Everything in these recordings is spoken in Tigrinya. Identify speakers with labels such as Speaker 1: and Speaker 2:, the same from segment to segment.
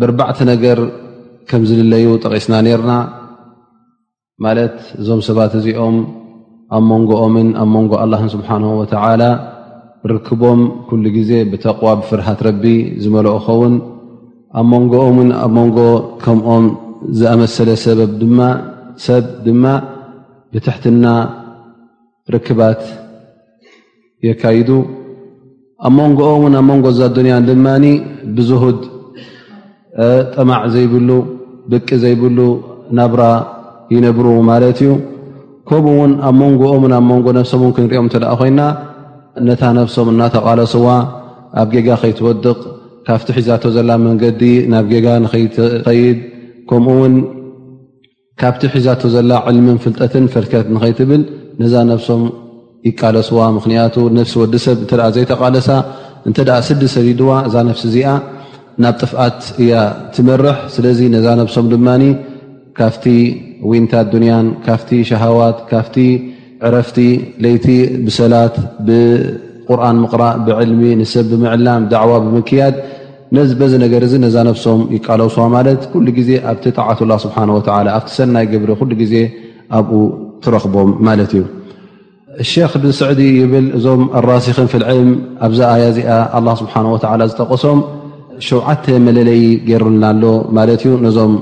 Speaker 1: ብርባዕቲ ነገር ከም ዝልለዩ ጠቒስና ነርና ማለት እዞም ሰባት እዚኦም ኣብ መንጎኦምን ኣብ መንጎ ኣላን ስብሓን ወተላ ርክቦም ኩሉ ግዜ ብተቕዋ ብፍርሃት ረቢ ዝመልኦ ኸውን ኣብ መንጎኦምን ኣብ መንጎ ከምኦም ዝኣመሰለ ሰብ ድማ ብትሕትና ርክባት የካይዱ ኣብ መንጎኦውን ኣብ መንጎ እዛ ኣዱንያን ድማ ብዝሁድ ጠማዕ ዘይብሉ ብቂ ዘይብሉ ናብራ ይነብሩ ማለት እዩ ከምኡ ውን ኣብ መንጎኦምን ኣብ መንጎ ነብሶም ን ክንሪኦም እተ ኮይና ነታ ነብሶም እናተቓለስዋ ኣብ ጌጋ ከይትወድቕ ካብቲ ሒዛቶ ዘላ መንገዲ ናብ ጌጋ ንከይትኸይድ ከምኡውን ካብቲ ሒዛቶ ዘላ ዕልምን ፍልጠትን ፈርከት ንኸይትብል ነዛ ነብሶም ይቃለስዋ ምኽንያቱ ነፍሲ ወዲ ሰብ እተ ዘይተቓለሳ እንተ ስዲ ሰዲድዋ እዛ ነፍሲ እዚኣ ናብ ጥፍኣት እያ ትመርሕ ስለዚ ነዛ ነብሶም ድማ ካብቲ ዊንታ ኣዱንያን ካብቲ ሸሃዋት ካብቲ ዕረፍቲ ለይቲ ብሰላት ብቁርን ምቕራእ ብዕልሚ ንሰብ ብምዕላም ዳዕዋ ብምክያድ በዚ ነገር እዚ ነዛ ነፍሶም ይቃለሱዋ ማለት ኩሉ ግዜ ኣብቲ ጣዓት ላ ስብሓን ወላ ኣብቲ ሰናይ ግብሪ ኩሉ ግዜ ኣብኡ ትረኽቦም ማለት እዩ ሸክ ብን ስዕዲ ይብል እዞም ኣራሲክን ፍልዕም ኣብዛ ኣያ እዚኣ ኣላ ስብሓን ወላ ዝጠቀሶም ሸውዓተ መለለይ ገይሩልና ኣሎ ማለት እዩ ነዞም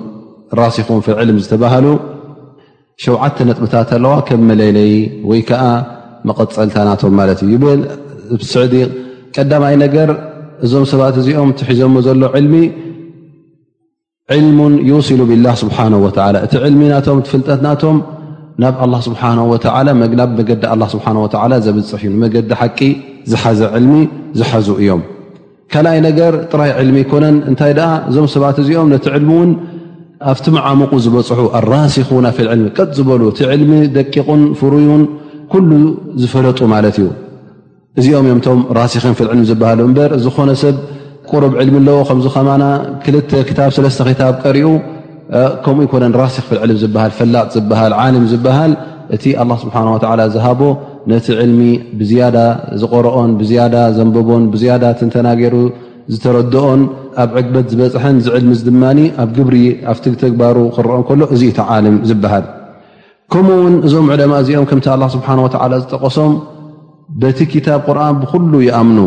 Speaker 1: ራሲኹን ፍልዕልም ዝተባሃሉ ሸውዓተ ነጥብታት ኣለዋ ከም መለለዪ ወይ ከዓ መቐፀልታ ናቶም ማለት እዩ ይብል ስዕዲ ቀዳማይ ነገር እዞም ሰባት እዚኦም ትሒዞሞ ዘሎ ዕልሚ ዕልሙን ይውሲሉ ብላህ ስብሓን ወላ እቲ ዕልሚ ናቶም ትፍልጠት ናቶም ናብ ኣላ ስብሓን ወላ መግናብ መገዲ ኣላ ስብሓን ወላ ዘብፅሕ እዩ ንመገዲ ሓቂ ዝሓዘ ዕልሚ ዝሓዙ እዮም ካልኣይ ነገር ጥራይ ዕልሚ ኣይኮነን እንታይ ደኣ እዞም ሰባት እዚኦም ነቲ ዕልሚ እውን ኣብቲ መዓሙቑ ዝበፅሑ ኣራሲኹና ፊ ልዕልሚ ቀጥ ዝበሉ እቲ ዕልሚ ደቂቑን ፍሩዩን ኩሉ ዝፈለጡ ማለት እዩ እዚኦም እዮም ቶም ራሲኺን ፊ ልዕልሚ ዝበሃሉ እምበር ዝኾነ ሰብ ቁሩብ ዕልሚ ኣለዎ ከምዚ ከማና ክልተ ክታብ ሰለስተ ክታብ ቀሪኡ ከምኡ ይኮነን ራሲክ ፍልዕልም ዝበሃል ፈላጥ ዝበሃል ዓልም ዝበሃል እቲ ኣላ ስብሓን ወላ ዝሃቦ ነቲ ዕልሚ ብዝያዳ ዝቆረኦን ብዝያዳ ዘንበቦን ብዝያዳ ትንተናገይሩ ዝተረድኦን ኣብ ዕግበት ዝበፅሐን ዝዕልሚ ድማ ኣብ ግብሪ ኣብቲ ተግባሩ ክረኦ ከሎ እዚ እቲ ዓልም ዝበሃል ከምኡ ውን እዞም ዕለማ እዚኦም ከምቲ ኣላ ስብሓን ወተዓላ ዝጠቀሶም በቲ ክታብ ቁርን ብኩሉ ይኣምኑ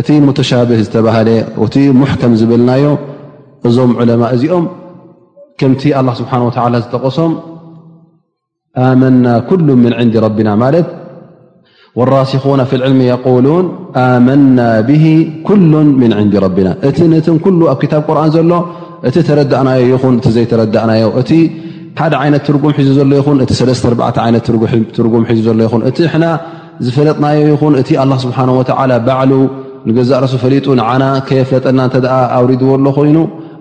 Speaker 1: እቲ ሙተሻብህ ዝተባሃለ እቲ ሙሕከም ዝበልናዮ እዞም ዕለማ እዚኦም ከምቲ ኣላ ስብሓን ወተዓላ ዝጠቀሶም ኣመና ኩሉ ምን ዕንዲ ረቢና ማለት ወራሲኹና ፊ ልዕልሚ የቁሉን ኣመና ብሂ ኩሉ ምን ዕንዲ ረቢና እቲ ነትን ኩሉ ኣብ ክታብ ቁርን ዘሎ እቲ ተረዳእናዮ ይኹን እቲ ዘይተረዳእናዮ እቲ ሓደ ዓይነት ትርጉም ሒዙ ዘሎ ይኹን እቲ ሰለስተ ኣርባዕተ ዓይነት ትርጉም ሒዙ ዘሎ ይኹን እቲ ሕና ዝፈለጥናዮ ይኹን እቲ ኣላ ስብሓን ወተዓላ ባዕሉ ንገዛእ ርእሱ ፈሊጡ ንዓና ከየፍለጠና እንተ ደኣ ኣውሪድዎ ኣሎ ኮይኑ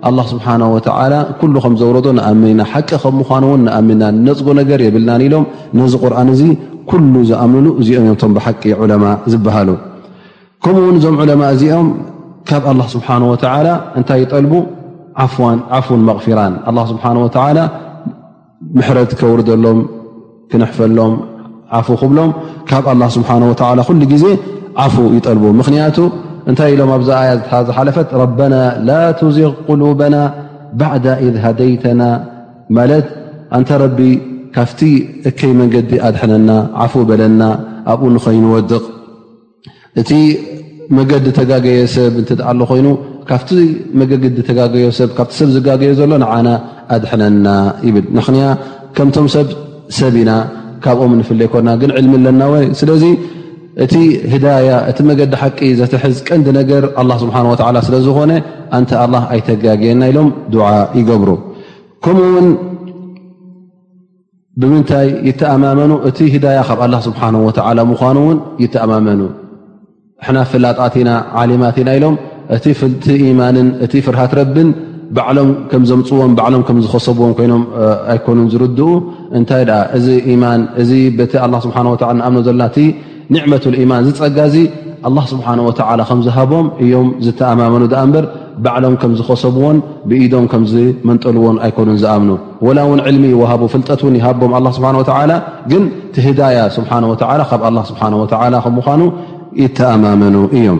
Speaker 1: ኣላ ስብሓን ወተዓላ ኩሉ ከም ዘውረዶ ንኣምን ኢና ሓቂ ከም ምዃኑ እውን ንኣምንና ንነፅጎ ነገር የብልናን ኢሎም ነዚ ቁርን እዚ ኩሉ ዝኣምንሉ እዚኦም እዮም ቶም ብሓቂ ዑለማ ዝበሃሉ ከምኡ ውን እዞም ዑለማ እዚኦም ካብ ኣላ ስብሓን ወተላ እንታይ ይጠልቡ ዓፍን መቕፊራን ኣላ ስብሓን ወተላ ምሕረት ከውርደሎም ክነሕፈሎም ዓፉ ክብሎም ካብ ኣላ ስብሓን ወተላ ኩሉ ግዜ ዓፉ ይጠልቡ ምኽንያቱ እንታይ ኢሎም ኣብዚ ኣያ ዝሓለፈት ረበና ላ ትዚቅ ቁሉበና ባዕዳ ኢዝ ሃደይተና ማለት ኣንታ ረቢ ካብቲ እከይ መንገዲ ኣድሐነና ዓፉ በለና ኣብኡ ንኸይንወድቕ እቲ መገዲ ተጋገየ ሰብ እተ ኣሎ ኮይኑ ካብቲ መገግዲ ተጋገዮ ሰብ ካብቲ ሰብ ዝጋገዮ ዘሎ ንዓና ኣድሐነና ይብል ንኽንያ ከምቶም ሰብ ሰብ ኢና ካብኦም ንፍለይ ኮና ግን ዕልሚ ኣለና ወ ስለዚ እቲ ህዳያ እቲ መገዲ ሓቂ ዘትሕዝ ቀንዲ ነገር ኣላ ስብሓን ወላ ስለ ዝኾነ ኣንተ ኣላ ኣይተጋግየና ኢሎም ድዓ ይገብሩ ከምኡ ውን ብምንታይ ይተኣማመኑ እቲ ሂዳያ ካብ ኣላ ስብሓን ወላ ምኳኑ እውን ይተኣማመኑ ሕና ፍላጣት ኢና ዓሊማት ኢና ኢሎም እቲ ፍልቲ ኢማንን እቲ ፍርሃት ረብን ባዕሎም ከም ዘምፅዎም ባዕሎም ከም ዝኸሰብዎም ኮይኖም ኣይኮኑን ዝርድኡ እንታይ ደኣ እዚ ኢማን እዚ በቲ ኣላ ስብሓን ወላ ንኣምኖ ዘለና እቲ ኒዕመት ልኢማን ዝፀጋ እዚ ኣላ ስብሓን ወተዓላ ከም ዝሃቦም እዮም ዝተኣማመኑ ድኣ እምበር ባዕሎም ከም ዝኸሰብዎን ብኢዶም ከም ዝመንጠልዎን ኣይኮኑን ዝኣምኑ ወላ እውን ዕልሚ ይወሃቡ ፍልጠት እውን ይሃቦም ኣላ ስብሓን ወተዓላ ግን እቲ ህዳያ ስብሓን ወተዓላ ካብ ኣላ ስብሓን ወተዓላ ከም ምኳኑ ይተኣማመኑ እዮም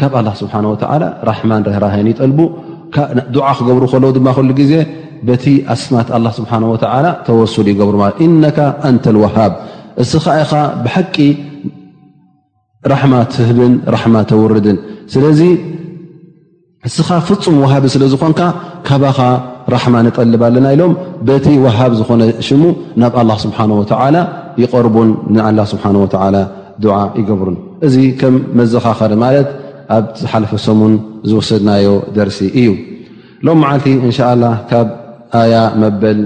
Speaker 1: ካብ ኣላ ስብሓን ወተዓላ ራሕማን ርህራሀን ይጠልቡ ድዓ ክገብሩ ከለዉ ድማ ኩሉ ግዜ በቲ ኣስማት ኣላ ስብሓን ወተዓላ ተወሱሉ ይገብሩ ማለት እነካ ኣንተ ልወሃብ እስኻ ኢኻ ብሓቂ ራሕማ ትህብን ራሕማ ተውርድን ስለዚ እስኻ ፍፁም ወሃቢ ስለ ዝኾንካ ካባኻ ራሕማ ንጠልብ ኣለና ኢሎም በቲ ወሃብ ዝኾነ ሽሙ ናብ ኣላ ስብሓን ወተዓላ ይቐርቡን ንኣላ ስብሓን ወተዓላ ዱዓ ይገብሩን እዚ ከም መዘኻኸሪ ማለት ኣብ ዝሓለፈ ሰሙን ዝወሰድናዮ ደርሲ እዩ ሎም መዓልቲ እንሻ ላ ካብ ኣያ መበል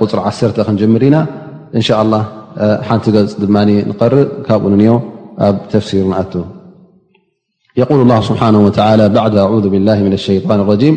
Speaker 1: ቁፅሪ ዓሰ ክንጀምር ኢና እንሻ ላ ሓንቲ ገፅ ድማ ንቀርእ ካብኡ ንንዮ ኣብ ተፍሲር ንኣቱ የቁል ላ ስብሓን ወላ ባዕድ ኣዙ ብላ ሸጣን ረጂም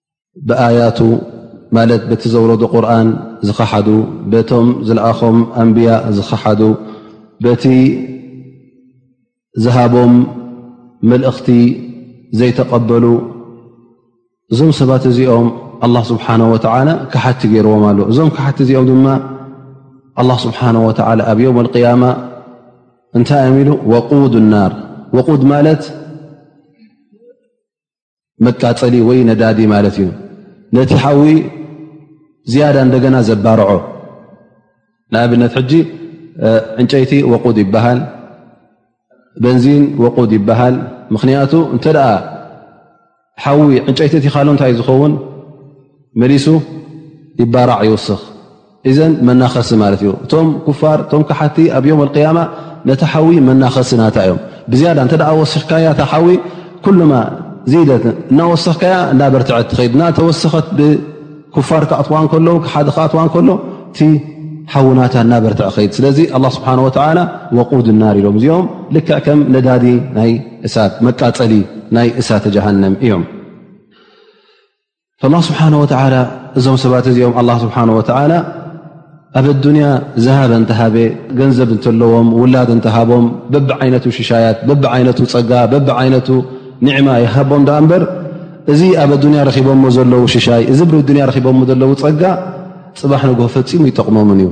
Speaker 1: ብኣያቱ ማለት በቲ ዘውረዱ ቁርን ዝኸሓዱ በቶም ዝለኣኾም ኣንብያ ዝኸሓዱ በቲ ዝሃቦም መልእኽቲ ዘይተቐበሉ እዞም ሰባት እዚኦም ኣላ ስብሓን ወተላ ክሓቲ ገይርዎም ኣሎ እዞም ክሓቲ እዚኦም ድማ ኣላ ስብሓን ወተላ ኣብ ዮም ኣልቅያማ እንታይ እዮም ኢሉ ወቁድ ናር ወቁድ ማለት መቃፀሊ ወይ ነዳዲ ማለት እዩ ነቲ ሓዊ ዝያዳ እንደገና ዘባርዖ ንኣብነት ሕጂ ዕንጨይቲ ወቁድ ይበሃል በንዚን ወቁድ ይበሃል ምክንያቱ እንተ ሓዊ ዕንጨይቲ እቲ ካሎንታይ ዝኸውን መሊሱ ይባራዕ ይውስኽ እዘን መናኸሲ ማለት እዩ እቶም ኩፋር እቶም ካሓቲ ኣብ ዮም ኣልቅያማ ነቲ ሓዊ መናኸሲ ናታ እዮም ብዝያዳ እንተ ወሲኽካያ እታ ሓዊ ኩሉማ ዝደት እናወሰኽካያ እናበርትዐት ትኸይድ እና ተወሰኸት ብኩፋር ክኣትዋ ከሎ ሓደ ክኣትዋ ከሎ እቲ ሓዊ ናታ እናበርትዐ ኸይድ ስለዚ ኣላ ስብሓን ወተዓላ ወቁድ ናር ኢሎም እዚኦም ልክዕ ከም ነዳዲ ናይ እሳት መቃፀሊ ናይ እሳተ ጀሃንም እዮም ላ ስብሓን ወተላ እዞም ሰባት እዚኦም ኣላ ስብሓን ወተዓላ ኣብ ኣዱንያ ዝሃበ እንተሃበ ገንዘብ እንተለዎም ውላድ እንተሃቦም በብ ዓይነቱ ሽሻያት በብ ዓይነቱ ፀጋ በብ ዓይነቱ ኒዕማ ይሃቦም ዳኣ እምበር እዚ ኣብ ኣዱንያ ረኪቦምዎ ዘለዉ ሽሻይ እዚ ብዱንያ ረኪቦምዎ ዘለዉ ፀጋ ፅባሕ ንግሆ ፈፂሙ ይጠቕሞምን እዩ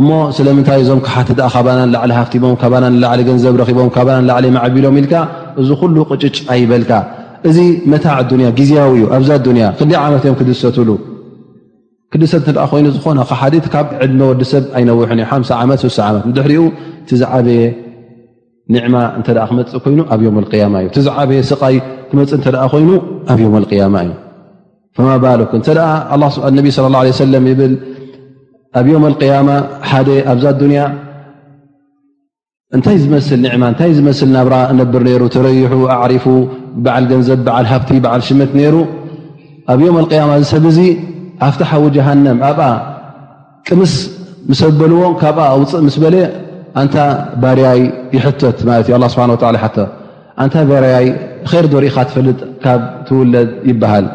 Speaker 1: እሞ ስለምንታይ እዞም ክሓቲ ድኣ ካባና ንላዕሊ ሃፍቲሞም ካባና ንላዕሊ ገንዘብ ረኺቦም ካባና ንላዕሊ ማዕቢሎም ኢልካ እዚ ኩሉ ቅጭጭ ኣይበልካ እዚ መታዕ ኣዱንያ ግዜያዊ እዩ ኣብዛ ኣዱንያ ክል ዓመት እዮም ክድሰትሉ ክድሰት እተ ኮይኑ ዝኾነ ክሓዲ ካብ ዕድመ ወዲ ሰብ ኣይነውሕን እዩ ሓ ዓመት ሱሳ ዓመት ንድሕሪኡ ትዝዓበየ ኒዕማ እንተ ክመፅእ ኮይኑ ኣብ ዮም ኣልቅያማ እዩ ትዝዓበየ ስቓይ ክመፅእ እተ ኮይኑ ኣብ ዮም ኣልቅያማ እዩ ፈማ ባልክ እንተ ነቢ ስለ ላ ሰለም ይብል ኣብ ዮም ኣልቅያማ ሓደ ኣብዛ ኣዱንያ እንታይ ዝመስል ኒዕማ እንታይ ዝመስል ናብራ እነብር ነይሩ ተረይሑ ኣዕሪፉ በዓል ገንዘብ በዓል ሃብቲ በዓል ሽመት ነይሩ ኣብ ዮም ኣልቅያማ ዝሰብ እዙ ኣብቲ ሓዊ ጀሃንም ኣብኣ ቅምስ ምስ ኣበልዎ ካብኣ ኣውፅእ ምስ በለ ኣንታ ባርያይ ይሕተት ማለት እዩ ስብሓ ይሓተ ኣንታ ባርያይ ር ዶሪኢካ ትፈልጥ ካብ ትውለድ ይበሃል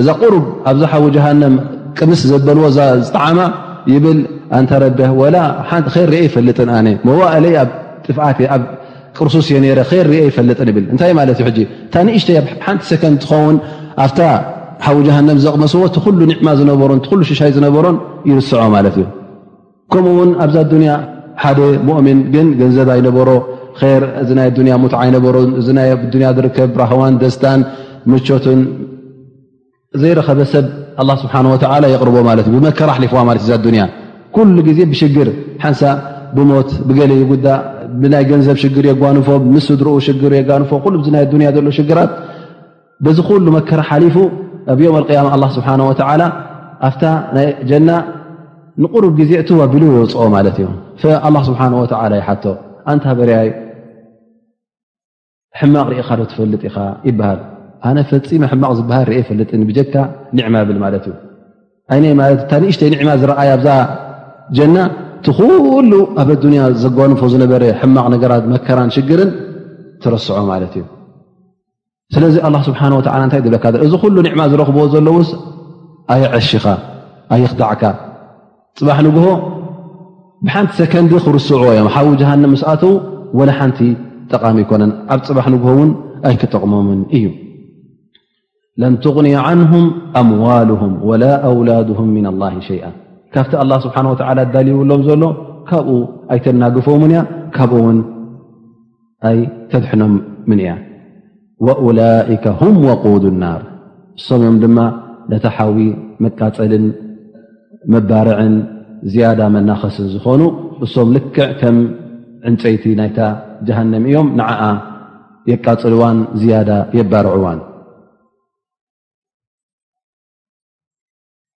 Speaker 1: እዛ ቁሩብ ኣብዛ ሓዊ ጀሃንም ቅምስ ዘበልዎ እዛ ዝጠዓማ ይብል ኣንታ ረቢ ወላ ሓንቲ ር ርአ ይፈልጥን ኣነ መዋእለይ ኣብ ጥፍኣት ቅርሱስ እየ ነረ ከይር ርአ ይፈልጥን ይብል እንታይ ማለት እዩ ሕ እታ ንእሽተይ ብ ሓንቲ ሰከንድ ትኸውን ኣብታ ሓዊ ጀሃንም ዘቕመስዎ እቲ ኩሉ ኒዕማ ዝነበሮን ሉ ሽሻይ ዝነበሮን ይርስዖ ማለት እዩ ከምኡ ውን ኣብዛ ኣዱንያ ሓደ ሙእምን ግን ገንዘብ ኣይነበሮ ር እዚ ናይ ኣዱንያ ሙት ኣይነበሮ እዚ ናይ ኣዱንያ ዝርከብ ራህዋን ደስታን ምቾትን ዘይረኸበ ሰብ ኣላ ስብሓን ወተላ የቕርቦ ማለት እዩ ብመከራ ኣሕሊፍዋ ማለት እዛ ኣዱንያ ኩሉ ግዜ ብሽግር ሓንሳ ብሞት ብገሌ ይጉዳ ብናይ ገንዘብ ሽግር የጓንፎ ምስ ስድርኡ ሽግር የጋንፎ ኩሉ ዚ ናይ ኣዱንያ ዘሎ ሽግራት በዚ ኩሉ መከራ ሓሊፉ ኣብ ዮም ኣልቅያማ ኣላ ስብሓን ወተዓላ ኣብታ ናይ ጀና ንቕሩብ ግዜ እትዋ ቢሉ የውፅኦ ማለት እዩ ኣላ ስብሓን ወተላ ይሓቶ ኣንታ በርያይ ሕማቕ ርኢኻዶ ትፈልጥ ኢኻ ይበሃል ኣነ ፈፂመ ሕማቕ ዝበሃል ርእ ፈልጥ ብጀካ ኒዕማ ብል ማለት እዩ ኣይነ ማለት እታ ንእሽተይ ኒዕማ ዝረኣይ ኣብዛ ጀና ትኩሉ ኣብ ኣዱንያ ዘጓንፎ ዝነበረ ሕማቕ ነገራት መከራን ሽግርን ትረስዖ ማለት እዩ ስለዚ ኣላ ስብሓን ወላ እንታይ ዝብለካ እዚ ኩሉ ኒዕማ ዝረኽብዎ ዘለውስ ኣየዐሽኻ ኣይኽዳዕካ ፅባሕ ንግሆ ብሓንቲ ሰከንዲ ክርስዑ እዮም ሓዊ ጀሃንም ምስኣተው ወላ ሓንቲ ጠቃሚ ኣይኮነን ኣብ ፅባሕ ንግሆ እውን ኣይክጠቕሞምን እዩ ለን ትغኒ ዓንሁም ኣምዋልም ወላ ኣውላድም ምና ላ ሸይኣ ካብቲ ኣላ ስብሓን ወላ ኣዳልውሎም ዘሎ ካብኡ ኣይተናግፎምን እያ ካብኡ ውን ኣይ ተድሕኖም ምን እያ ወላካ ሁም ወቁድ ናር እሶም እዮም ድማ ነቲ ሓዊ መቃፀልን መባርዕን ዝያዳ መናኸስን ዝኾኑ እሶም ልክዕ ከም ዕንፀይቲ ናይታ ጀሃንም እዮም ንዓኣ የቃፅልዋን ዝያዳ የባርዕዋን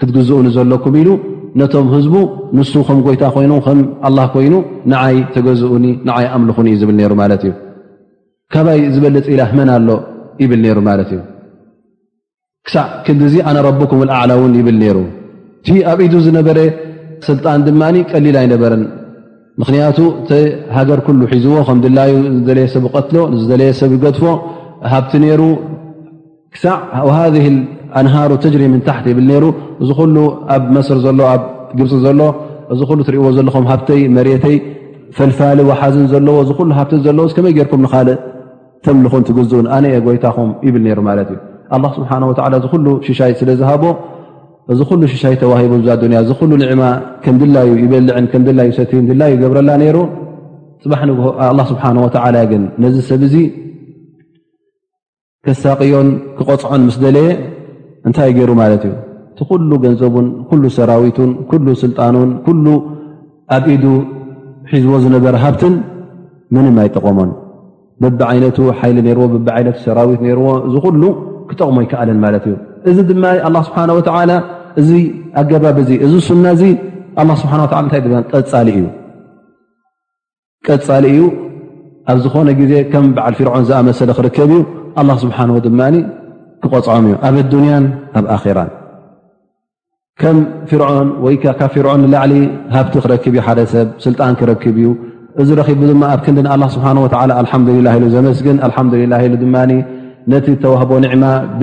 Speaker 1: ክትግዝኡ ንዘለኩም ኢሉ ነቶም ህዝቡ ንሱ ከም ጎይታ ኮይኑ ከም ኣላ ኮይኑ ንዓይ ተገዝኡኒ ንዓይ ኣምልኹኒ እዩ ዝብል ነሩ ማለት እዩ ካባይ ዝበልፅ ኢላ ህመና ኣሎ ይብል ነሩ ማለት እዩ ክሳዕ ክንዲዚ ኣነ ረብኩም ኣዕላ እውን ይብል ነይሩ እቲ ኣብ ኢዱ ዝነበረ ስልጣን ድማ ቀሊል ኣይነበረን ምክንያቱ ቲ ሃገር ኩሉ ሒዝዎ ከም ድላዩ ዝደለየ ሰብ ቀትሎ ዝደለየ ሰብ ይገድፎ ሃብቲ ነይሩ ክሳዕ ሃذ ኣንሃሩ ተጅሪ ምን ታሕት ይብል ነይሩ እዚ ኩሉ ኣብ መስር ዘሎ ኣብ ግብፂ ዘሎ እዚ ኩሉ ትርእዎ ዘለኹም ሃብተይ መሬተይ ፈልፋሊ ወሓዝን ዘለዎ እዚ ኩሉ ሃብቲ ዘለዎ ከመይ ጌርኩም ንካልእ ተምልኹን ትግዝኡን ኣነ እየ ጎይታኹም ይብል ነይሩ ማለት እዩ ኣላ ስብሓን ወላ እዚ ኩሉ ሽሻይ ስለ ዝሃቦ እዚ ኩሉ ሽሻይ ተዋሂቡ እዛ ዱንያ እዚ ኩሉ ንዕማ ከም ድላዩ ይበልዕን ከም ድላዩ ሰትን ድላዩ ይገብረላ ነይሩ ፅባሕ ንግሆ ኣላ ስብሓን ወላ ግን ነዚ ሰብ እዚ ከሳቅዮን ክቐፅዖን ምስ ደለየ እንታይ ገይሩ ማለት እዩ እቲ ኩሉ ገንዘቡን ኩሉ ሰራዊቱን ኩሉ ስልጣኑን ኩሉ ኣብ ኢዱ ሒዝቦ ዝነበረ ሃብትን ምንም ኣይጠቐሞን ብቢ ዓይነቱ ሓይሊ ነርዎ ብቢ ዓይነቱ ሰራዊት ነርዎ እዚ ኩሉ ክጠቕሞ ኣይከኣለን ማለት እዩ እዚ ድማ ኣላ ስብሓን ወተላ እዚ ኣገባብ እዚ እዚ ሱና እዚ ኣላ ስብሓን ወላ እንታይ ቀፃሊ እዩ ቀፃሊ እዩ ኣብ ዝኾነ ግዜ ከም በዓል ፍርዖን ዝኣመሰለ ክርከብ እዩ ኣላ ስብሓን ድማ ክቆፅዖም እዩ ኣብ ኣዱንያን ኣብ ኣራን ከም ፍርዖን ወይ ካብ ፍርዖን ንላዕሊ ሃብቲ ክረክብ እዩ ሓደ ሰብ ስልጣን ክረክብ እዩ እዚ ረኪቡ ድማ ኣብ ክንዲ ንኣላ ስብሓን ወ ኣልሓምዱላ ኢሉ ዘመስግን ኣልሓምዱላ ኢሉ ድማ ነቲ ተዋህቦ ኒዕማ ብ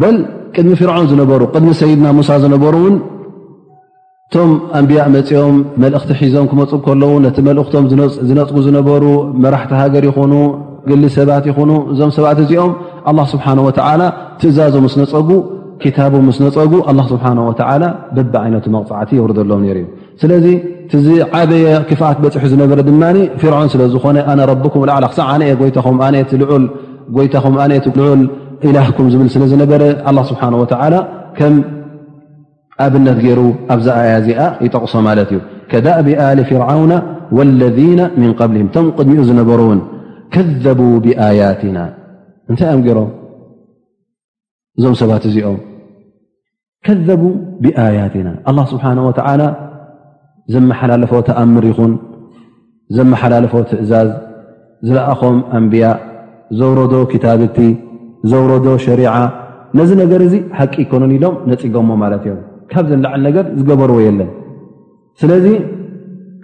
Speaker 1: በል ቅድሚ ፍርዖን ዝነበሩ ቅድሚ ሰይድና ሙሳ ዝነበሩ እውን እቶም ኣንብያ መፅኦም መልእኽቲ ሒዞም ክመፁ ከለዉ ነቲ መልእኽቶም ዝነፅጉ ዝነበሩ መራሕቲ ሃገር ይኹኑ ግሊ ሰባት ይኹኑ እዞም ሰባት እዚኦም ኣላ ስብሓን ወተዓላ ትእዛዞ ምስ ነፀጉ ክታቡ ምስ ነፀጉ ኣላ ስብሓን ወተዓላ በቢ ዓይነቱ መቕፃዕቲ የውርደሎም ነይሩ እዩ ስለዚ ቲዝዓበየ ክፍኣት በፅሑ ዝነበረ ድማ ፍርዖን ስለ ዝኾነ ኣነ ረብኩም ላዕላ ክሳዕ ኣነ የ ጎይታኹም ኣነ ቲ ልዑል ጎይታኹም ኣነ ቲ ልዑል ኢላህኩም ዝብል ስለ ዝነበረ ኣላ ስብሓን ወተዓላ ከም ኣብነት ገይሩ ኣብዛ ኣያ እዚኣ ይጠቕሶ ማለት እዩ ከዳእቢ ኣሊ ፍርዓውና ወለذነ ምን ቀብልም እቶም ቅድሚኡ ዝነበሩውን ከዘቡ ብኣያትና እንታይ እዮም ገይሮም እዞም ሰባት እዚኦም ከዘቡ ብኣያትና ኣላ ስብሓን ወተዓላ ዘመሓላለፎ ተኣምር ይኹን ዘመሓላለፎ ትእዛዝ ዝለኣኾም ኣንብያ ዘውረዶ ክታብቲ ዘውረዶ ሸሪዓ ነዚ ነገር እዚ ሓቂ ይኮኑን ኢሎም ነፂጎሞ ማለት እዮም ካብ ዘለዓል ነገር ዝገበርዎ የለን ስለዚ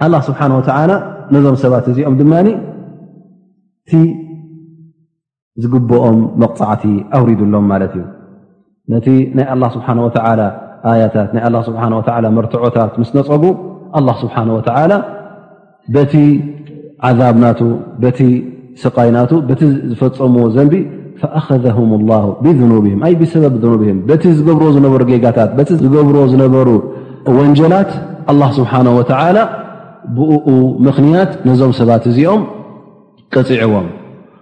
Speaker 1: ኣላ ስብሓን ወተዓላ ነዞም ሰባት እዚኦም ድማ እቲ ዝግብኦም መቕፃዕቲ ኣውሪዱሎም ማለት እዩ ነቲ ናይ ኣላ ስብሓን ወተላ ኣያታት ናይ ኣላ ስብሓን ወላ መርትዖታት ምስ ነፀጉ ኣላ ስብሓን ወተላ በቲ ዓዛብ ናቱ በቲ ስቃይ ናቱ በቲ ዝፈፀምዎ ዘንቢ ፈኣኸዘም ላ ብኑብም ኣይ ብሰበብ ኑብም በቲ ዝገብርዎ ዝነበሩ ጌጋታት በቲ ዝገብርዎ ዝነበሩ ወንጀላት ኣላ ስብሓን ወተላ ብኡ ምኽንያት ነዞም ሰባት እዚኦም ቀፂዕዎም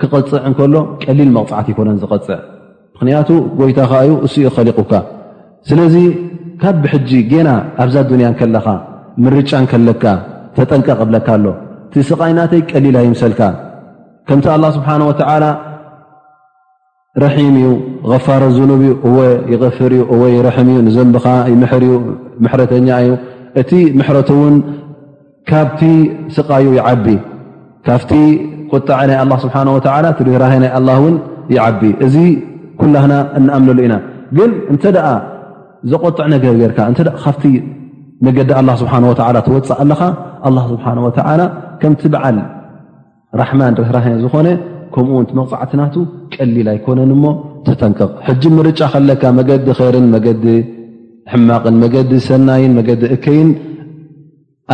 Speaker 1: ክቐፅዕ እንከሎ ቀሊል መቕፃዕቲ ይኮነን ዝቐፅዕ ምክንያቱ ጎይታ ከ ዩ እኡ ኸሊቁካ ስለዚ ካብ ብሕጂ ገና ኣብዛ ዱንያ ከለኻ ምርጫ ከለካ ተጠንቀቕ ብለካ ኣሎ እቲ ስቓይናተይ ቀሊል ኣይምሰልካ ከምቲ ኣላ ስብሓን ወተላ ረሒም እዩ غፋር ዝኑብ እዩ እወ ይغፍር እዩ እወ ይርሕም እዩ ንዘንብኻ ይምሕር እዩ ምሕረተኛ እዩ እቲ ምሕረቱ እውን ካብቲ ስቃዩ ይዓቢ ካብቲ ቁጣዐ ናይ ኣላ ስብሓን ወላ ትርህራሀ ናይ ኣላ እውን ይዓቢ እዚ ኩላህና እንኣምነሉ ኢና ግን እንተ ደኣ ዘቆጥዕ ነገር ገርካ እተ ካብቲ መገዲ ኣላ ስብሓን ወላ ትወፅእ ኣለኻ ኣላ ስብሓን ወተላ ከምቲ በዓል ራሕማን ርህራሀ ዝኾነ ከምኡ ውን መቕፃዕቲ ናቱ ቀሊል ኣይኮነን እሞ ተጠንቀቕ ሕጂ ምርጫ ከለካ መገዲ ኸይርን መገዲ ሕማቕን መገዲ ሰናይን መገዲ እከይን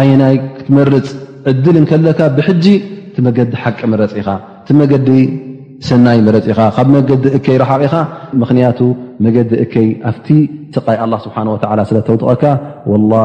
Speaker 1: ኣይናይ ክትመርፅ ዕድል እንከለካ ብሕጂ እቲ መገዲ ሓቂ ምረፂ ኢኻ እቲ መገዲ ሰናይ ምረፂ ኢኻ ካብ መገዲ እከይ ረሓቕ ኢኻ ምኽንያቱ መገዲ እከይ ኣብቲ ትቃይ ኣላ ስብሓን ወላ ስለተውጥቐካ ላ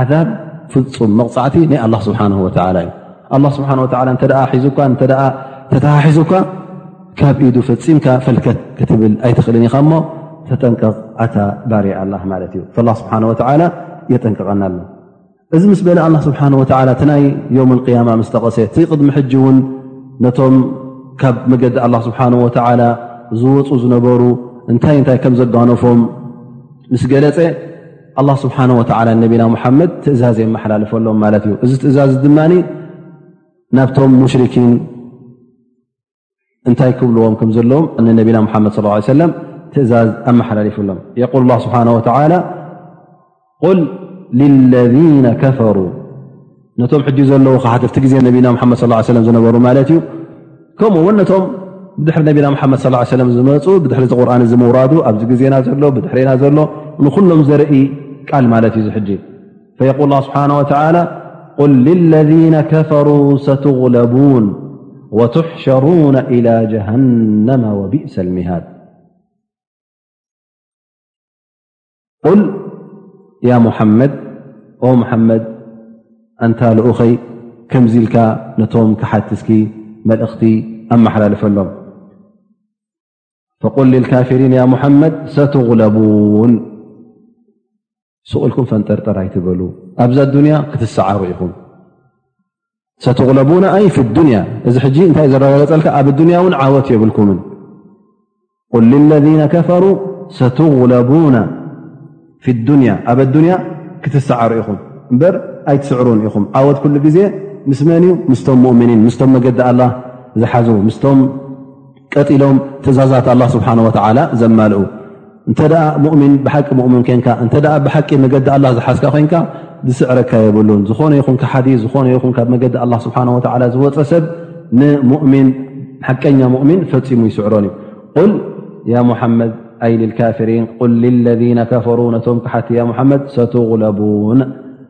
Speaker 1: ዓዛብ ፍፁም መቕፃዕቲ ናይ ኣላ ስብሓን ወላ እዩ ኣላ ስብሓን ወላ እተ ሒዙካ እተ ተተሓሒዙካ ካብ ኢዱ ፈፂምካ ፈልከት ክትብል ኣይትኽእልን ኢኻ እሞ ተጠንቀቕ ኣታ ባርያ ኣላ ማለት እዩ ላ ስብሓን ወላ የጠንቀቐና ኣሎ እዚ ምስ በለ ኣላ ስብሓን ወላ እቲ ናይ ዮም ቅያማ ምስ ጠቐሰ እቲ ቅድሚ ሕጂ እውን ነቶም ካብ መገዲ ኣላ ስብሓን ወላ ዝወፁ ዝነበሩ እንታይ እንታይ ከም ዘጋነፎም ምስ ገለፀ ኣላ ስብሓን ወተላ ነቢና ሙሓመድ ትእዛዝ የመሓላልፈሎም ማለት እዩ እዚ ትእዛዝ ድማ ናብቶም ሙሽርኪን እንታይ ክብልዎም ከም ዘለዎም ነቢና ሓመድ ስ ሰለም ትእዛዝ ኣመሓላልፍሎም የል ላ ስብሓን ወተላ ቁል ልለذነ ከፈሩ ነቶም ሕጂ ዘለዉ ካሓትርቲ ግዜ ነቢና ሓመድ ስ ሰለም ዝነበሩ ማለት እዩ ከምኡ ውን ነቶም ብድሕሪ ነቢና ሓመድ ስ ሰለም ዝመፁ ብድሕሪ ዚ ቁርን እዚ ምውራዱ ኣብዚ ግዜና ዘሎ ብድሕሪና ዘሎ ንኩሎም ዘርኢ ቃል ማለት እዩ ሕጂ ፈየቁል ስብሓ ወላ ቁል ልለذነ ከፈሩ ሰትغለቡን ወትሕሸሩና ኢላ ጀሃነማ ወብእሰ ልምሃድ ቁል ያ ሙሓመድ ኦ መሓመድ ኣንታ ልኡኸይ ከምዚ ኢልካ ነቶም ክሓቲ እስኪ መልእኽቲ ኣመሓላልፈሎም ፈቁል ልካፊሪን ያ ሙሓመድ ሰትغለቡን ስቕልኩም ፈንጠርጠር ኣይትበሉ ኣብዛ ኣዱንያ ክትሰዓሩ ኢኹም ሰትغለቡና ኣይ ፊ ዱንያ እዚ ሕጂ እንታይ እ ዘረጋገፀልካ ኣብ ዱንያ እውን ዓወት የብልኩምን ቁል ልለذነ ከፈሩ ሰትغለቡና ፊ ዱንያ ኣብ ኣዱንያ ክትሰዓሩ ኢኹም እምበር ኣይትስዕሩን ኢኹም ዓወት ኩሉ ግዜ ምስ መን እዩ ምስቶም ሙእምኒን ምስቶም መገዲ ኣላ ዝሓዙ ምስቶም ቀጢሎም ትእዛዛት ኣላ ስብሓን ወተላ ዘማልኡ እንተ ሙእምን ብሓቂ ሙእምን ኮንካ እንተ ብሓቂ መገዲ ኣላ ዝሓዝካ ኮንካ ዝስዕረካ የብሉን ዝኾነ ይኹን ክሓዲ ዝኾነ ይኹን ካብ መገዲ ኣላ ስብሓ ወላ ዝወፀ ሰብ ንሙእምን ሓቀኛ ሙእምን ፈፂሙ ይስዕሮን እዩ ቁል ያ ሙሓመድ ኣይልልካፍሪን ቁል ልለذ ከፈሩ ነቶም ክሓቲ ያ ሙሓመድ ሰትغለቡን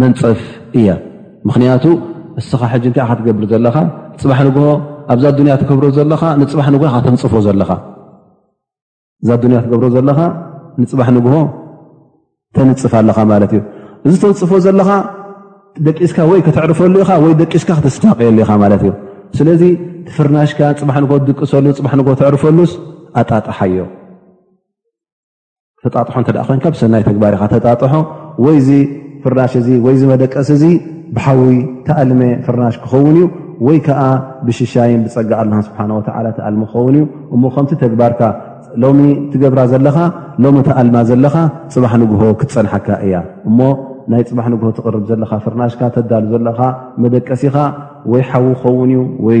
Speaker 1: መንፀፍ እያ ምክንያቱ እስኻ ሕጂ እንታይ ካትገብር ዘለኻ ፅባሕ ንግሆ ኣብዛ ኣዱኒያ ትገብሮ ዘለኻ ንፅባሕ ንግሆ ካተንፅፎ ዘለኻ እዛ ኣዱኒያ ትገብሮ ዘለኻ ንፅባሕ ንግሆ ተንፅፍ ኣለኻ ማለት እዩ እዚ ተንፅፎ ዘለኻ ደቂስካ ወይ ከተዕርፈሉ ኢኻ ወይ ደቂስካ ክተስታቀየሉ ኢኻ ማለት እዩ ስለዚ ትፍርናሽካ ፅባሕ ንግሆ ትድቅሰሉ ፅባሕ ንግሆ ተዕርፈሉስ ኣጣጣሓዮ ተጣጥሖ እተ ኮንካ ብሰናይ ተግባር ኢኻ ተጣጥሖ ወይ ዚ ፍራሽ እዚ ወይ ዚ መደቀሲ እዚ ብሓዊ ተኣልመ ፍራሽ ክኸውን እዩ ወይ ከዓ ብሽሻይን ብፀጋ ኣላ ስብሓ ወ ተኣልሚ ክኸውን እዩ እሞ ከምቲ ተግባርካ ሎሚ ትገብራ ዘለኻ ሎሚ ተኣልማ ዘለኻ ፅባሕ ንግሆ ክትፀንሓካ እያ እሞ ናይ ፅባሕ ንግሆ ትቕርብ ዘለኻ ፍርናሽካ ተዳሉ ዘለኻ መደቀሲኻ ወይ ሓዊ ክኸውን እዩ ወይ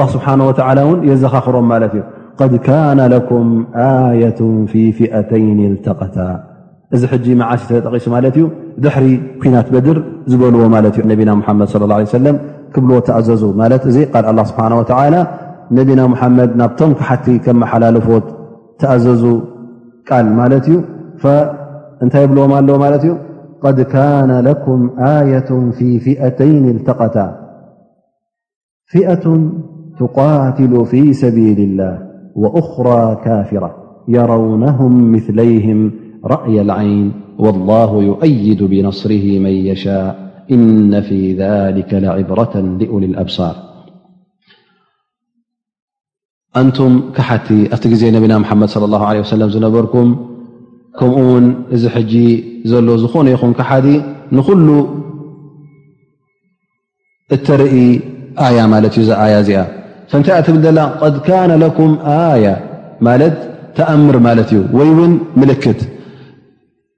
Speaker 1: ላ ስብሓ ወላ ውን የዘኻኽሮም ማለት እዩ ድ ካነ ለኩም ኣየት ፊ ፊኣተይን ልተቀታ እዚ ሕጂ መዓሲ ተጠቂሱ ማለት እዩ ድሕሪ ኩናት በድር ዝበልዎ ማለት እዩ ነቢና ሓመድ ለ ላ ሰለም ክብልዎ ተኣዘዙ ማለት እዚ ቃል ላ ስብሓ ወላ ነቢና ሙሓመድ ናብቶም ክሓቲ ከም መሓላልፎት ተኣዘዙ ቃል ማለት እዩ እንታይ የብልዎም ኣለዎ ማለት እዩ ድ ካነ ለኩም ኣየት ፊ ፊኣተይን ልተቀታ ፊة ት ፊ ሰ وأخرى كافرة يرونهم مثليهم رأي العين والله يؤيد بنصره من يشاء إن في ذلك لعبرة لول الأبصارنم ኣንቱም ካሓቲ ኣብቲ ግዜ ነቢና ሓመድ صለ ه ع ሰለ ዝነበርኩም ከምኡ ውን እዚ ሕጂ ዘሎ ዝኾነ ይኹን ካሓዲ ንኹሉ እተርኢ ኣያ ማለት እዩ ዛ ኣያ እዚኣ ፈንታይ እኣ ትብል ዘላ ድ ካነ ለኩም ኣያ ማለት ተኣምር ማለት እዩ ወይ ውን ምልክት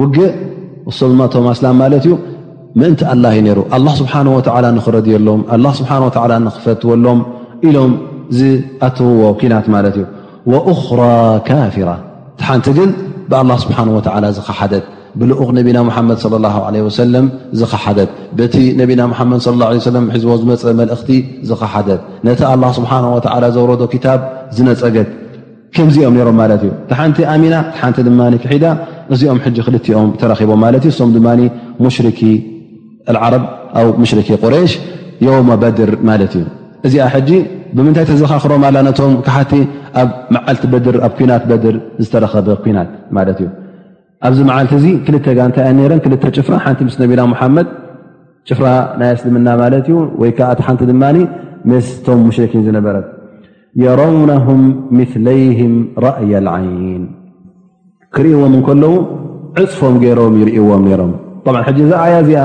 Speaker 1: ውግእ እሶም ድማ እቶም ኣስላም ማለት እዩ ምእንቲ ኣላ እዩ ነይሩ ኣላ ስብሓን ወላ ንኽረድየሎም ኣላ ስብሓ ወላ ንኽፈትወሎም ኢሎም ዝኣትውዎ ኩናት ማለት እዩ ወእኽራ ካፊራ እቲ ሓንቲ ግን ብኣላ ስብሓን ወላ ዝኸሓደት ብልኡኽ ነቢና ሙሓመድ ለ ላ ለ ወሰለም ዝኸሓደት በቲ ነቢና ሙሓመድ ለ ላ ሰለም ሒዝቦ ዝመፀ መልእኽቲ ዝኸሓደት ነቲ ኣላ ስብሓን ወላ ዘውረዶ ክታብ ዝነፀገት ከምዚኦም ነሮም ማለት እዩ ሓንቲ ኣሚና ሓንቲ ድማ ክሒዳ እዚኦም ሕጂ ክልኦም ተራኪቦም ማለት እዩ እሶም ድማ ሙሽርኪ ዓረብ ኣ ሙሽርኪ ቁሬሽ ዮማ በድር ማለት እዩ እዚኣ ሕጂ ብምንታይ ተዘኻክሮም ኣላ ነቶም ካሓቲ ኣብ መዓልቲ በድር ኣብ ኩናት በድር ዝተረኸበ ኩናት ማለት እዩ ኣብዚ መዓልቲ እዚ ክልተ ጋንታ እየን ነረን ክልተ ጭፍራ ሓንቲ ምስ ነቢና ሙሓመድ ጭፍራ ናይ ኣስልምና ማለት እዩ ወይ ከዓ እቲ ሓንቲ ድማ ምስቶም ሙሽርኪን ዝነበረት የረውነሁም ምለይህም ራእያ ልዓይን ክርእዎም እንከለዉ ዕፅፎም ገይሮም ይርእዎም ነሮም ሕጂ እዛ ኣያ እዚኣ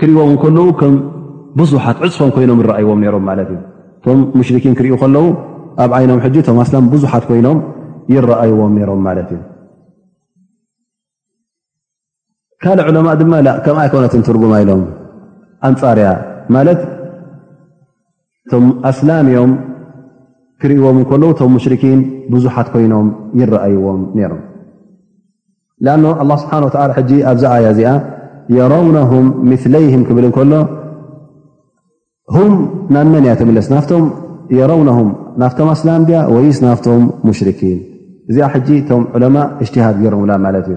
Speaker 1: ክሪዎም ከለዉ ከም ብዙሓት ዕፅፎም ኮይኖም እረኣይዎም ነሮም ማለት እዩ እቶም ሙሽርኪን ክሪኡ ከለዉ ኣብ ዓይኖም ሕጂ እቶም ኣስላም ብዙሓት ኮይኖም ይረኣይዎም ነሮም ማለት እዩ ካልእ ዕለማ ድማ ከምኣ ኣይኮነትን ትርጉማ ኢሎም ኣንፃርያ ማለት እቶም ኣስላም እዮም ክርእዎም ከለዉ እቶም ሙሽርኪን ብዙሓት ኮይኖም ይረኣይዎም ነይሮም ኣ ኣላ ስብሓን ወላ ሕጂ ኣብዛ ኣያ እዚኣ የረውነሁም ምለይህም ክብል እንከሎ ሁም ናብ መን እያ ትምለስ ናፍቶም የረውነሁም ናፍቶም ኣስላም ድያ ወይስ ናፍቶም ሙሽርኪን እዚኣ ሕጂ እቶም ዑለማ እጅትሃድ ገይሮምላ ማለት እዩ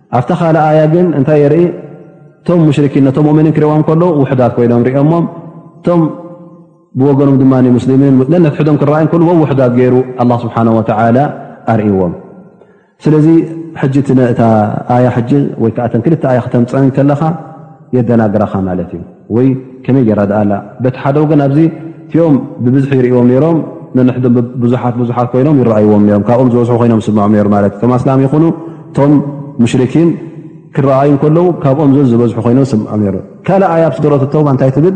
Speaker 1: ኣብታ ካል ኣያ ግን እንታይ የርኢ እቶም ሙሽርኪን ነቶም ሙእምኒን ክሪእዎም ከለዉ ውሕዳት ኮይኖም ሪኦሞም እቶም ብወገኖም ድማ ሙስሊሚን ነንሕዶም ክረኣዩ ከሉ ወውሕዳት ገይሩ ኣላ ስብሓን ወተላ ኣርእዎም ስለዚ ሕጂ እቲ ነእታ ኣያ ሕጂ ወይከዓ እተን ክልተ ኣያ ክተምፀን ከለኻ የደናግራኻ ማለት እዩ ወይ ከመይ ገራ ዳኣላ በቲ ሓደ ወገን ኣብዚ እቲኦም ብብዝሒ ይርእዎም ነይሮም ነንሕዶም ብዙሓት ብዙሓት ኮይኖም ይረኣይዎም ሮም ካብኦም ዝበዝሑ ኮይኖም ስምዖም ነይሩ ማለት እቶም ኣስላም ይኹኑ እቶም ሙሽርኪን ክረኣዩ ከለዉ ካብኦም ዘዝበዝሑ ኮይኖም ስምዖም ነይሩ ካልእ ኣይ ኣብ ስደሮት እተውማ እንታይ ትብል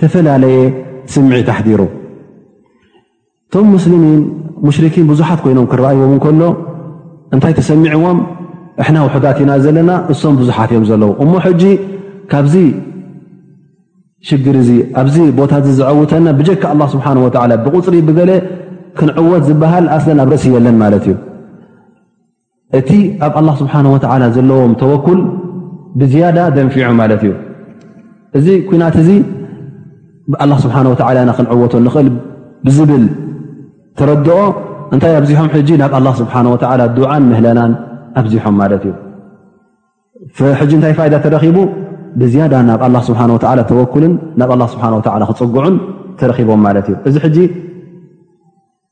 Speaker 1: ተፈላለየ ስምዒት ኣሕዲሩ እቶም ሙስሊሚን ሙሽርኪን ብዙሓት ኮይኖም ክረኣይዎም እንከሎ እንታይ ተሰሚዕዎም እሕና ውሑዳት ኢና ዘለና እሶም ብዙሓት እዮም ዘለዉ እሞ ሕጂ ካብዚ ሽግር እዚ ኣብዚ ቦታ እዚ ዝዐውተና ብጀካ ኣላ ስብሓን ወላ ብቁፅሪ ብገለ ክንዕወት ዝበሃል ኣስለን ኣብ ርእሲ የለን ማለት እዩ እቲ ኣብ ኣላ ስብሓን ወተዓላ ዘለዎም ተወኩል ብዝያዳ ደንፊዑ ማለት እዩ እዚ ኩናት እዚ ብኣላ ስብሓን ወተላ ኢና ክንዕወቶ ንኽእል ብዝብል ተረድኦ እንታይ ኣብዚሖም ሕጂ ናብ ኣላ ስብሓን ወተዓላ ድዓን ምህለናን ኣብዚሖም ማለት እዩ ሕጂ እንታይ ፋይዳ ተረኺቡ ብዝያዳ ናብ ኣላ ስብሓን ወተላ ተወኩልን ናብ ኣላ ስብሓን ወተላ ክፅግዑን ተረኺቦም ማለት እዩ እዚ ሕጂ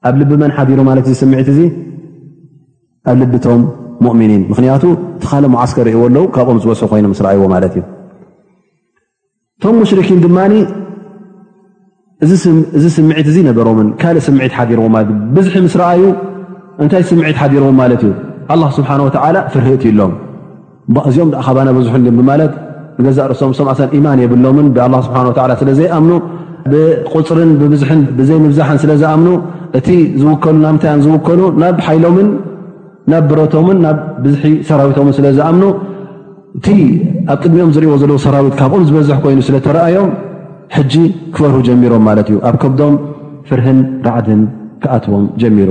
Speaker 1: ኣብ ልቢ መን ሓዲሩ ማለት እዚ ስምዒት እዚ ኣብ ልቢቶም ሙእምኒን ምክንያቱ ትኻለ መዓስከር ርእዎ ኣለዉ ካብኦም ዝበዝሑ ኮይኖ ምስ ረኣይዎ ማለት እዩ እቶም ሙሽርኪን ድማ እዚ ስምዒት እዚ ነበሮምን ካልእ ስምዒት ሓዲርዎ ማለት እዩ ብዝሒ ምስ ረኣዩ እንታይ ስምዒት ሓዲርዎም ማለት እዩ ኣላ ስብሓን ወተዓላ ፍርህእት ዩ ኣሎም እዚኦም ኣ ካባና ብዙሕ ን ብማለት ንገዛእ ርእሶም ሶም ኣሰ ኢማን የብሎምን ብ ስብሓ ስለ ዘይኣምኑ ብቁፅርን ብብዝን ብዘይ ምብዛሕን ስለ ዝኣምኑ እቲ ዝውከሉ ናብ ምንታይ ዮም ዝውከሉ ናብ ሓይሎምን ናብ ብረቶምን ናብ ብዝሒ ሰራዊቶምን ስለ ዝኣምኑ እቲ ኣብ ቅድሚኦም ዝርእዎ ዘለዉ ሰራዊት ካብኦም ዝበዝሕ ኮይኑ ስለ ተረኣዮም ሕጂ ክፈርሁ ጀሚሮም ማለት እዩ ኣብ ከብዶም ፍርህን ራዕድን ክኣትዎም ጀሚሩ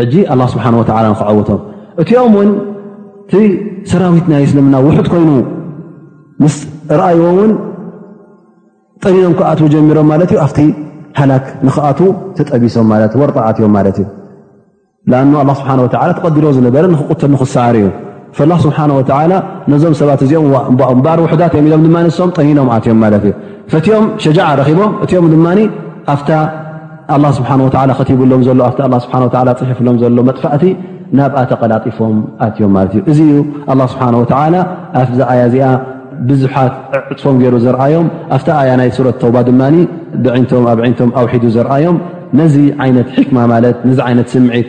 Speaker 1: ሕጂ ኣላ ስብሓን ወተላ ንክዐውቶም እቲኦም እውን እቲ ሰራዊት ናይ እስልምና ውሑድ ኮይኑ ምስ ርኣይዎ እውን ጠቢቦም ክኣትዉ ጀሚሮም ማለት እዩ ኣብቲ ሃላክ ንክኣትዉ ተጠቢሶም ማለት ወርጣኣት እዮም ማለት እዩ ኣ ኣላ ስብሓን ወላ ተቐዲሮ ዝነበረ ንክቁተል ንክሰዓር እዩ ፈላህ ስብሓን ወተላ ነዞም ሰባት እዚኦም እምበኦም እምበኣር ውሕዳት እዮም ኢሎም ድማ ንሶም ጠኒኖም ኣትዮም ማለት እዩ ፈትኦም ሸጃዓ ረኪቦም እቲኦም ድማ ኣፍታ ኣላ ስብሓን ወላ ከቲብሎም ዘሎ ኣ ኣ ስብሓ ላ ፅሒፍሎም ዘሎ መጥፋእቲ ናብኣ ተቀላጢፎም ኣትዮም ማለት እዩ እዚ እዩ ኣላ ስብሓን ወተላ ኣብዛ ኣያ እዚኣ ብዙሓት ዕፅፎም ገይሩ ዘርኣዮም ኣብታ ኣያ ናይ ሱረት ተባ ድማ ብዕንቶም ኣብ ዒንቶም ኣውሒዱ ዘርኣዮም ነዚ ዓይነት ሕክማ ማለት ነዚ ዓይነት ስምዒት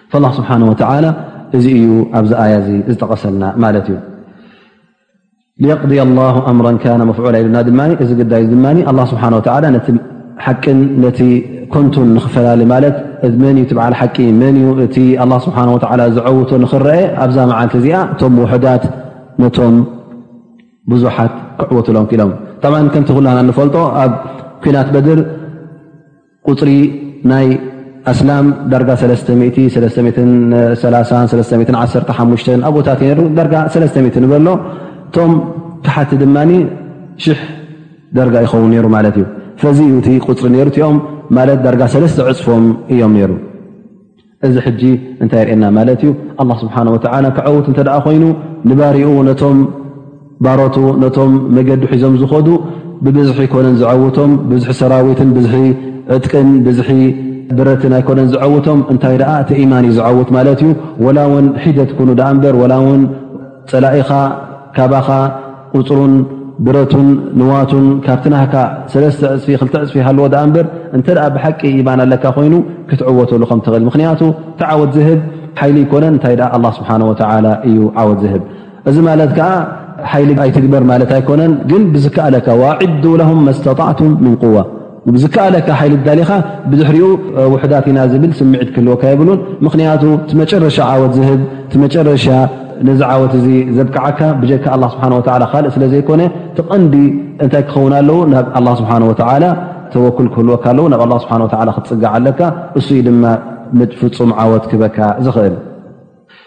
Speaker 1: ላህ ስብሓን ወተላ እዚ እዩ ኣብዚ ኣያ እዚ ዝጠቐሰልና ማለት እዩ ሊየቅض ላ ኣምራ ካነ መፍዑላ ኢሉና ድማ እዚ ግዳይ ድማ ኣ ስብሓ ወላ ነቲ ሓቅን ነቲ ኮንቱን ንክፈላለ ማለት መን እዩ ትበዓል ሓቂ መን እዩ እቲ ኣ ስብሓ ወላ ዝዐውቶ ንክረአ ኣብዛ መዓልቲ እዚኣ እቶም ውሑዳት ነቶም ብዙሓት ክዕወትሎም ክኢሎም ብ ከምቲ ኩላና ንፈልጦ ኣብ ኩናት በድር ቁፅሪ ናይ ኣስላም ዳርጋ ሰለስተ ሚእቲ፣ ሰለስተ ሚእትን ሰላሳን፣ ሰለስተ ሚእትን ዓሰርተ ሓሙሽተን ኣብኡታት እዩ ነይሩ። ዳርጋ ሰለስተ ሚእቲ ንበሎ እቶም ካሓቲ ድማ ሽሕ ዳርጋ ይኸውን ነይሩ ማለት እዩ። ፈዚ እዩ እቲ ቁፅሪ ነይሩ እቲኦም ማለት ዳርጋ ሰለስተ ዕፅፎም እዮም ነይሩ። እዚ ሕጂ እንታይ የርእየና ማለት እዩ ኣላ ስብሓን ወተላ ክዐውት እንተ ደኣ ኮይኑ ንባሪኡ ነቶም ባሮቱ ነቶም መገዲ ሒዞም ዝኸዱ ብብዝሒ ኣይኮነን ዝዐውቶም ብዝሒ ሰራዊትን ብዝሒ ዕጥቅን ብዝሒ ብረትን ኣይኮነን ዝዐውቶም እንታይ ደኣ እቲ ኢማን እዩ ዝዐውት ማለት እዩ ወላ እውን ሒደት ኩኑ ደኣ እምበር ወላ እውን ፀላኢኻ ካባኻ ቁፅሩን ብረቱን ንዋቱን ካብቲ ናካ ሰለስተ ዕፅፊ ክልተ ዕፅፊ ሃለዎ ዳኣ እምበር እንተ ብሓቂ ኢማን ኣለካ ኮይኑ ክትዕወተሉ ከም ትኽእል ምክንያቱ እቲ ዓወት ዝህብ ሓይሊ ኣይኮነን እንታይ ኣ ኣላ ስብሓ ወተላ እዩ ዓወት ዝህብ እዚ ማለት ከዓ ሓይሊ ኣይትግበር ማለት ኣይኮነን ግን ብዝከኣለካ ዋዒዱ ለም መስተጣዕቱም ምን ቁዋ ዝከኣለካ ሓይሊ ዳሊኻ ብድሕሪኡ ውሕዳት ኢና ዝብል ስምዒት ክህልወካ የብሉን ምክንያቱ እቲ መጨረሻ ዓወት ዝህብ እቲ መጨረሻ ነዚ ዓወት እዚ ዘብቅዓካ ብጀካ ኣላ ስብሓን ወላ ካልእ ስለ ዘይኮነ ትቐንዲ እንታይ ክኸውን ኣለዉ ናብ ኣላ ስብሓን ወተላ ተወክል ክህልወካ ኣለዉ ናብ ኣላ ስብሓን ወላ ክትፅጋዓ ኣለካ እሱይ ድማ ንፍፁም ዓወት ክበካ ዝኽእል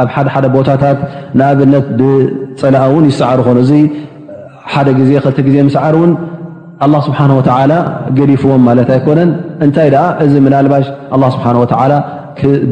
Speaker 1: ኣብ ሓደ ሓደ ቦታታት ንኣብነት ብፀላኣ እውን ይሰዓሩ ኮኑ እዚ ሓደ ግዜ ክልተ ግዜ ምስዓር እውን ኣላ ስብሓን ወተዓላ ገዲፍዎም ማለት ኣይኮነን እንታይ ደኣ እዚ ምናልባሽ ኣላ ስብሓን ወተዓላ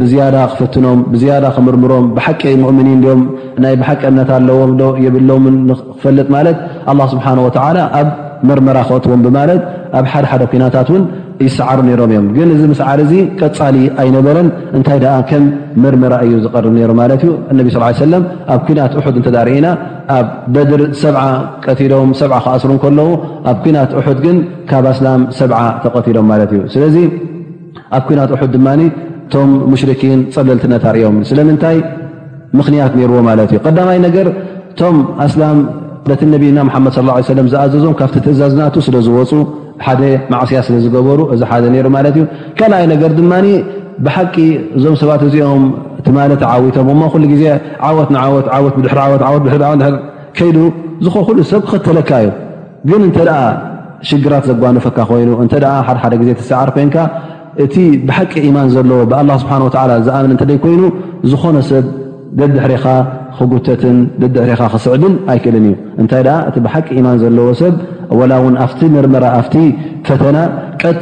Speaker 1: ብዝያዳ ክፍትኖም ብዝያዳ ክምርምሮም ብሓቂ ሙእምኒን ድም ናይ ብሓቂ እምነት ኣለዎም ዶ የብሎምን ፈልጥ ማለት ኣላ ስብሓን ወተላ ኣብ መርመራ ክእትዎም ብማለት ኣብ ሓደ ሓደ ኩናታት እውን ይሰዓሩ ነይሮም እዮም ግን እዚ ምስዓር እዚ ቀፃሊ ኣይነበረን እንታይ ደኣ ከም መርመራ እዩ ዝቐርብ ነይሩ ማለት እዩ እነቢ ስ ሰለም ኣብ ኩናት እሑድ እንተ ርእና ኣብ በድር ሰብዓ ቀትሎም ሰ ክኣስሩ ከለዉ ኣብ ኩናት እሑድ ግን ካብ ኣስላም ሰብዓ ተቐትሎም ማለት እዩ ስለዚ ኣብ ኩናት ሑድ ድማ እቶም ሙሽርኪን ፀለልትነት ኣርዮም ስለምንታይ ምኽንያት ነይርዎ ማለት እዩ ቀዳማይ ነገር እቶም ኣስላም ነቲ ነብና ሓመድ ስ ሰለ ዝኣዘዞም ካብቲ ትእዛዝ ናቱ ስለ ዝወፁ ሓደ ማዕስያ ስለ ዝገበሩ እዚ ሓደ ነይሩ ማለት እዩ ካልኣይ ነገር ድማ ብሓቂ እዞም ሰባት እዚኦም ትማለ ተዓዊቶም እሞ ኩሉ ግዜ ዓወት ንዓወት ዓወት ብድሕሪ ዓወት ዓወት ድሕሪ ዓወት ከይዱ ዝኾ ኩሉ ሰብ ክኸተለካ እዩ ግን እንተ ሽግራት ዘጓነፈካ ኮይኑ እተ ሓደሓደ ግዜ ትሰዓር ኮንካ እቲ ብሓቂ ኢማን ዘለዎ ብኣላ ስብሓን ወላ ዝኣምን እንተዘይኮይኑ ዝኾነ ሰብ ደድሕሪኻ ክጉተትን ደድሕሪኻ ክስዕብን ኣይክእልን እዩ እንታይ ደኣ እቲ ብሓቂ ኢማን ዘለዎ ሰብ ወላ እውን ኣብቲ ምርመራ ኣብቲ ፈተና ቀጥ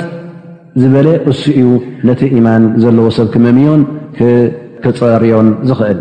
Speaker 1: ዝበለ እሱ እዩ ነቲ ኢማን ዘለዎ ሰብ ክመምዮን ክፀርዮን ዝኽእል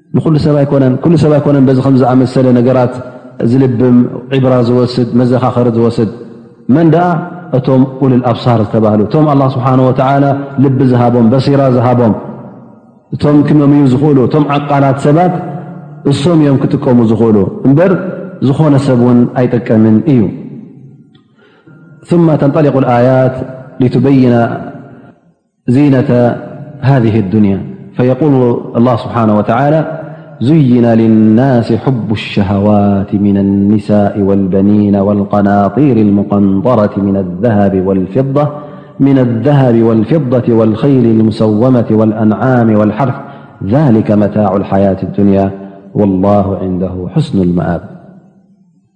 Speaker 1: ንኩሉ ሰብ ኣይኮነን ኩሉ ሰብ ኣይኮነን በዚ ከምዝኣመሰለ ነገራት ዝልብም ዕብራ ዝወስድ መዘኻኸሪ ዝወስድ መን ደኣ እቶም ኡሉል ኣብሳር ዝተባህሉ እቶም ኣላ ስብሓን ወተዓላ ልቢ ዝሃቦም በሲራ ዝሃቦም እቶም ክመምዩ ዝኽእሉ እቶም ዓቃላት ሰባት እሶም እዮም ክጥቀሙ ዝኽእሉ እምበር ዝኾነ ሰብ እውን ኣይጠቀምን እዩ ثመ ተንጠሊቁ ኣያት ሊትበይና زينة هذه الدنيا فيقول الله سبحانه وتعالى زين للناس حب الشهوات من النساء والبنين والقناطير المقنطرة من الذهب والفضة والخيل المسومة والأنعام والحرف ذلك متاع الحياة الدنيا والله عنده حسن المآب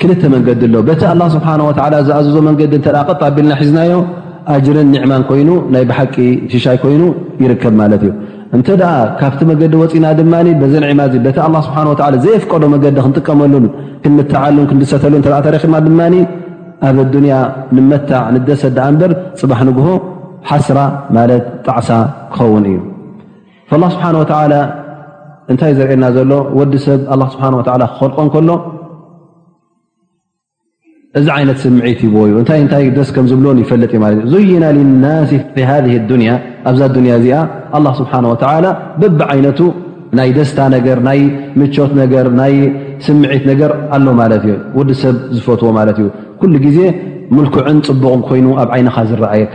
Speaker 1: ክልተ መንገዲ ኣሎ በቲ ኣላ ስብሓን ወላ ዝኣዘዞ መንገዲ እተ ቀጣ ኣቢልና ሒዝናዮ ኣጅርን ኒዕማን ኮይኑ ናይ ብሓቂ ሽሻይ ኮይኑ ይርከብ ማለት እዩ እንተ ካብቲ መገዲ ወፂና ድማ በዘን ዒማ እ በቲ ኣላ ስብሓ ወ ዘየፍቀዶ መገዲ ክንጥቀመሉን ክንምትዓሉን ክንድሰተሉ እተ ተረኪብና ድማ ኣብ ኣዱንያ ንመታዕ ንደሰ ዳኣ እንበር ፅባሕ ንግሆ ሓስራ ማለት ጣዕሳ ክኸውን እዩ ላ ስብሓን ወተላ እንታይ ዘርእየና ዘሎ ወዲ ሰብ ኣ ስብሓ ወ ክኸልቆ ከሎ እዚ ዓይነት ስምዒት ይብዎ ዩ እታይ እታይ ደስ ከም ዝብሎን ይፈልጥ ዩ ማት ዙይና ልናስ ሃ ዱንያ ኣብዛ ዱንያ እዚኣ ኣላ ስብሓን ወተላ ብብ ዓይነቱ ናይ ደስታ ነገር ናይ ምቾት ነገር ናይ ስምዒት ነገር ኣሎ ማለት እዩ ወዲ ሰብ ዝፈትዎ ማለት እዩ ኩሉ ግዜ ምልኩዕን ፅቡቕን ኮይኑ ኣብ ዓይንኻ ዝረኣየካ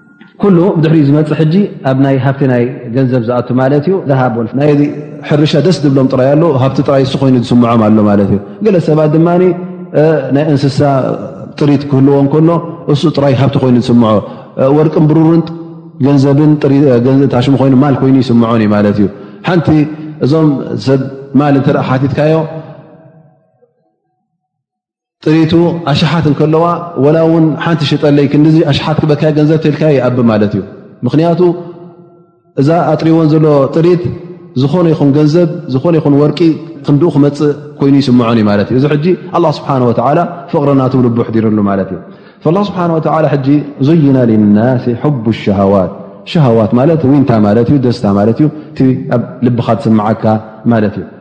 Speaker 1: ኩሉ ብድሕሪ ዝመፅእ ሕጂ ኣብ ናይ ሃብቲ ናይ ገንዘብ ዝኣቱ ማለት እዩ ሃብ ናይ ሕርሻ ደስ ዝብሎም ጥራይ ኣሎ ሃብቲ ጥራይ እሱ ኮይኑ ዝስምዖም ኣሎ ማለት እዩ ገለ ሰባት ድማ ናይ እንስሳ ጥሪት ክህልዎ ከሎ እሱ ጥራይ ሃብቲ ኮይኑ ዝስምዖ ወርቅን ብሩርን ገንዘብን ታሽሙ ኮይኑ ማል ኮይኑ ይስምዖን እዩ ማለት እዩ ሓንቲ እዞም ሰብ ማል እንተ ሓቲትካዮ ጥሪቱ ኣሽሓት እንከለዋ ወላ እውን ሓንቲ ሽጠለይ ክንዲዚ ኣሽሓት ክበካይ ገንዘብ ተልካ ይኣብ ማለት እዩ ምክንያቱ እዛ ኣጥሪዎን ዘሎ ጥሪት ዝኾነ ይኹን ገንዘብ ዝኾነ ይኹን ወርቂ ክንድኡ ክመፅእ ኮይኑ ይስምዖን እዩ ማለት እዩ እዚ ሕጂ ኣላ ስብሓን ወተላ ፍቕሪ ናትው ልቡ ኣሕዲርሉ ማለት እዩ ላ ስብሓን ወተላ ሕጂ ዙይና ልናስ ሕቡ ሸሃዋት ሸሃዋት ማለት ዊንታ ማለት እዩ ደስታ ማለት እዩ እቲ ኣብ ልብኻ ትስምዓካ ማለት እዩ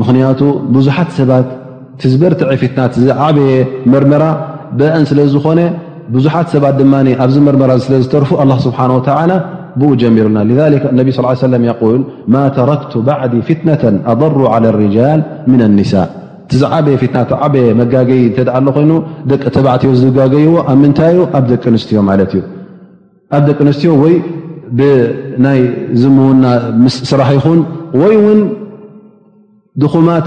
Speaker 1: ምኽንያቱ ብዙሓት ሰባት ዝበርትዐ ፊትና ዝዓበየ መርመራ ብአን ስለ ዝኾነ ብዙሓት ሰባት ድማ ኣብዚ መርመራ ስለ ዝተርፉ ኣላ ስብሓን ወተላ ብኡ ጀሚሩና ነቢ ስ ሰለም የል ማ ተረክቱ ባዕዲ ፍትነተ ኣضሩ ዓ ርጃል ምና ኒሳ እቲ ዝዓበየ ፊትና ተዓበየ መጋገይ እተ ኣሎ ኮይኑ ደቂ ተባዕትዮ ዝጋገይዎ ኣብ ምንታይ ዩ ኣብ ደቂ ኣንስትዮ ማለት እዩ ኣብ ደቂ ኣንስትዮ ወይ ብናይ ዝምውና ምስ ስራሕ ይኹን ወይ ውን ድኹማት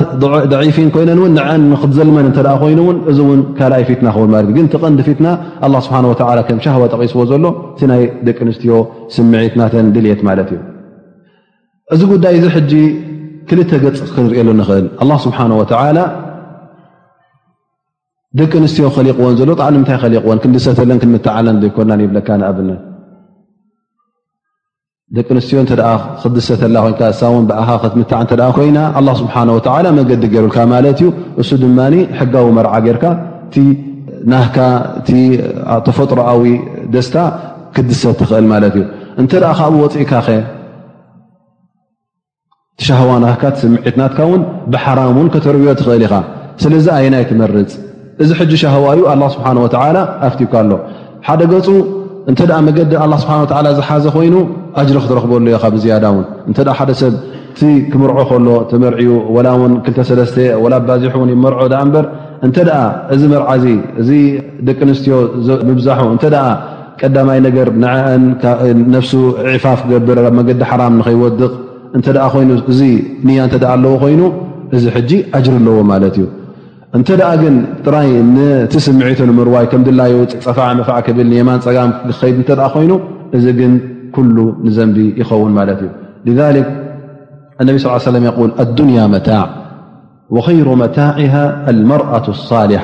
Speaker 1: ደዒፊን ኮይነን ን ንዐን ንክትዘልመን እተ ኮይኑ ውን እዚ ውን ካልኣይ ፊትና ክውን ማለት እ ግን ትቐንዲ ፊትና ኣላ ስብሓን ወተላ ከም ሻህዋ ጠቒስዎ ዘሎ እቲ ናይ ደቂ ኣንስትዮ ስምዒት ናተን ድልት ማለት እዩ እዚ ጉዳይ እዚ ሕጂ ክልተ ገፅ ክንሪእሉ ንኽእል ኣላ ስብሓን ወተላ ደቂ ኣንስትዮ ከሊቕዎን ዘሎ ጣዕ ንምንታይ ከሊቕዎን ክንድሰተለን ክንምትዓለን ዘይኮና ይብለካ ንኣብነት ደቂ ኣንስትዮ እተ ክድሰተላ ኮይንካ እሳውን ብኣኻ ክትምታዕ እተ ኮይና ኣላ ስብሓን ወተላ መገዲ ገይሩልካ ማለት እዩ እሱ ድማ ሕጋዊ መርዓ ጌይርካ እቲ ናህካ እቲ ተፈጥሮኣዊ ደስታ ክድሰት ትኽእል ማለት እዩ እንተ ካብኡ ወፅእካ ከ ሻህዋ ናካ ስምዒት ናትካ ውን ብሓራም ን ከተርብዮ ትኽእል ኢኻ ስለዚ ኣየናይ ትመርፅ እዚ ሕጂ ሻህዋ እዩ ኣላ ስብሓን ወተላ ኣፍትካ ኣሎ ሓደ ገፁ እንተ መገዲ ኣላ ስብሓ ወላ ዝሓዘ ኮይኑ ኣጅሪ ክትረክበሉ ዮ ካብ ዝያዳ ውን እንተ ሓደ ሰብ እቲ ክምርዖ ከሎ ተመርዕዩ ወላ ውን ክልተሰለስተ ወላ ኣባዚሑ ውን ይመርዖ ዳኣ እምበር እንተ እዚ መርዓዚ እዚ ደቂ ኣንስትዮ ምብዛሑ እተ ቀዳማይ ነገር ንዐን ነፍሱ ዕፋፍ ክገብር ኣብ መገዲ ሓራም ንኸይወድቕ እንተ ኮይኑ እዚ ንያ እተ ኣለዎ ኮይኑ እዚ ሕጂ ኣጅር ኣለዎ ማለት እዩ እንተ ግን ጥራይ ነቲ ስምዒቱ ንምርዋይ ከም ድላዩ ፀፋዕ መፋዕ ክብል ንየማን ፀጋም ክኸይድ እተ ኮይኑ እዚ ግን ኩሉ ንዘንቢ ይኸውን ማለት እዩ ذሊክ ነቢ ስ ሰለ ል ኣዱንያ መታዕ ወኸይሩ መታዕሃ ኣልመርኣት ሳሊሓ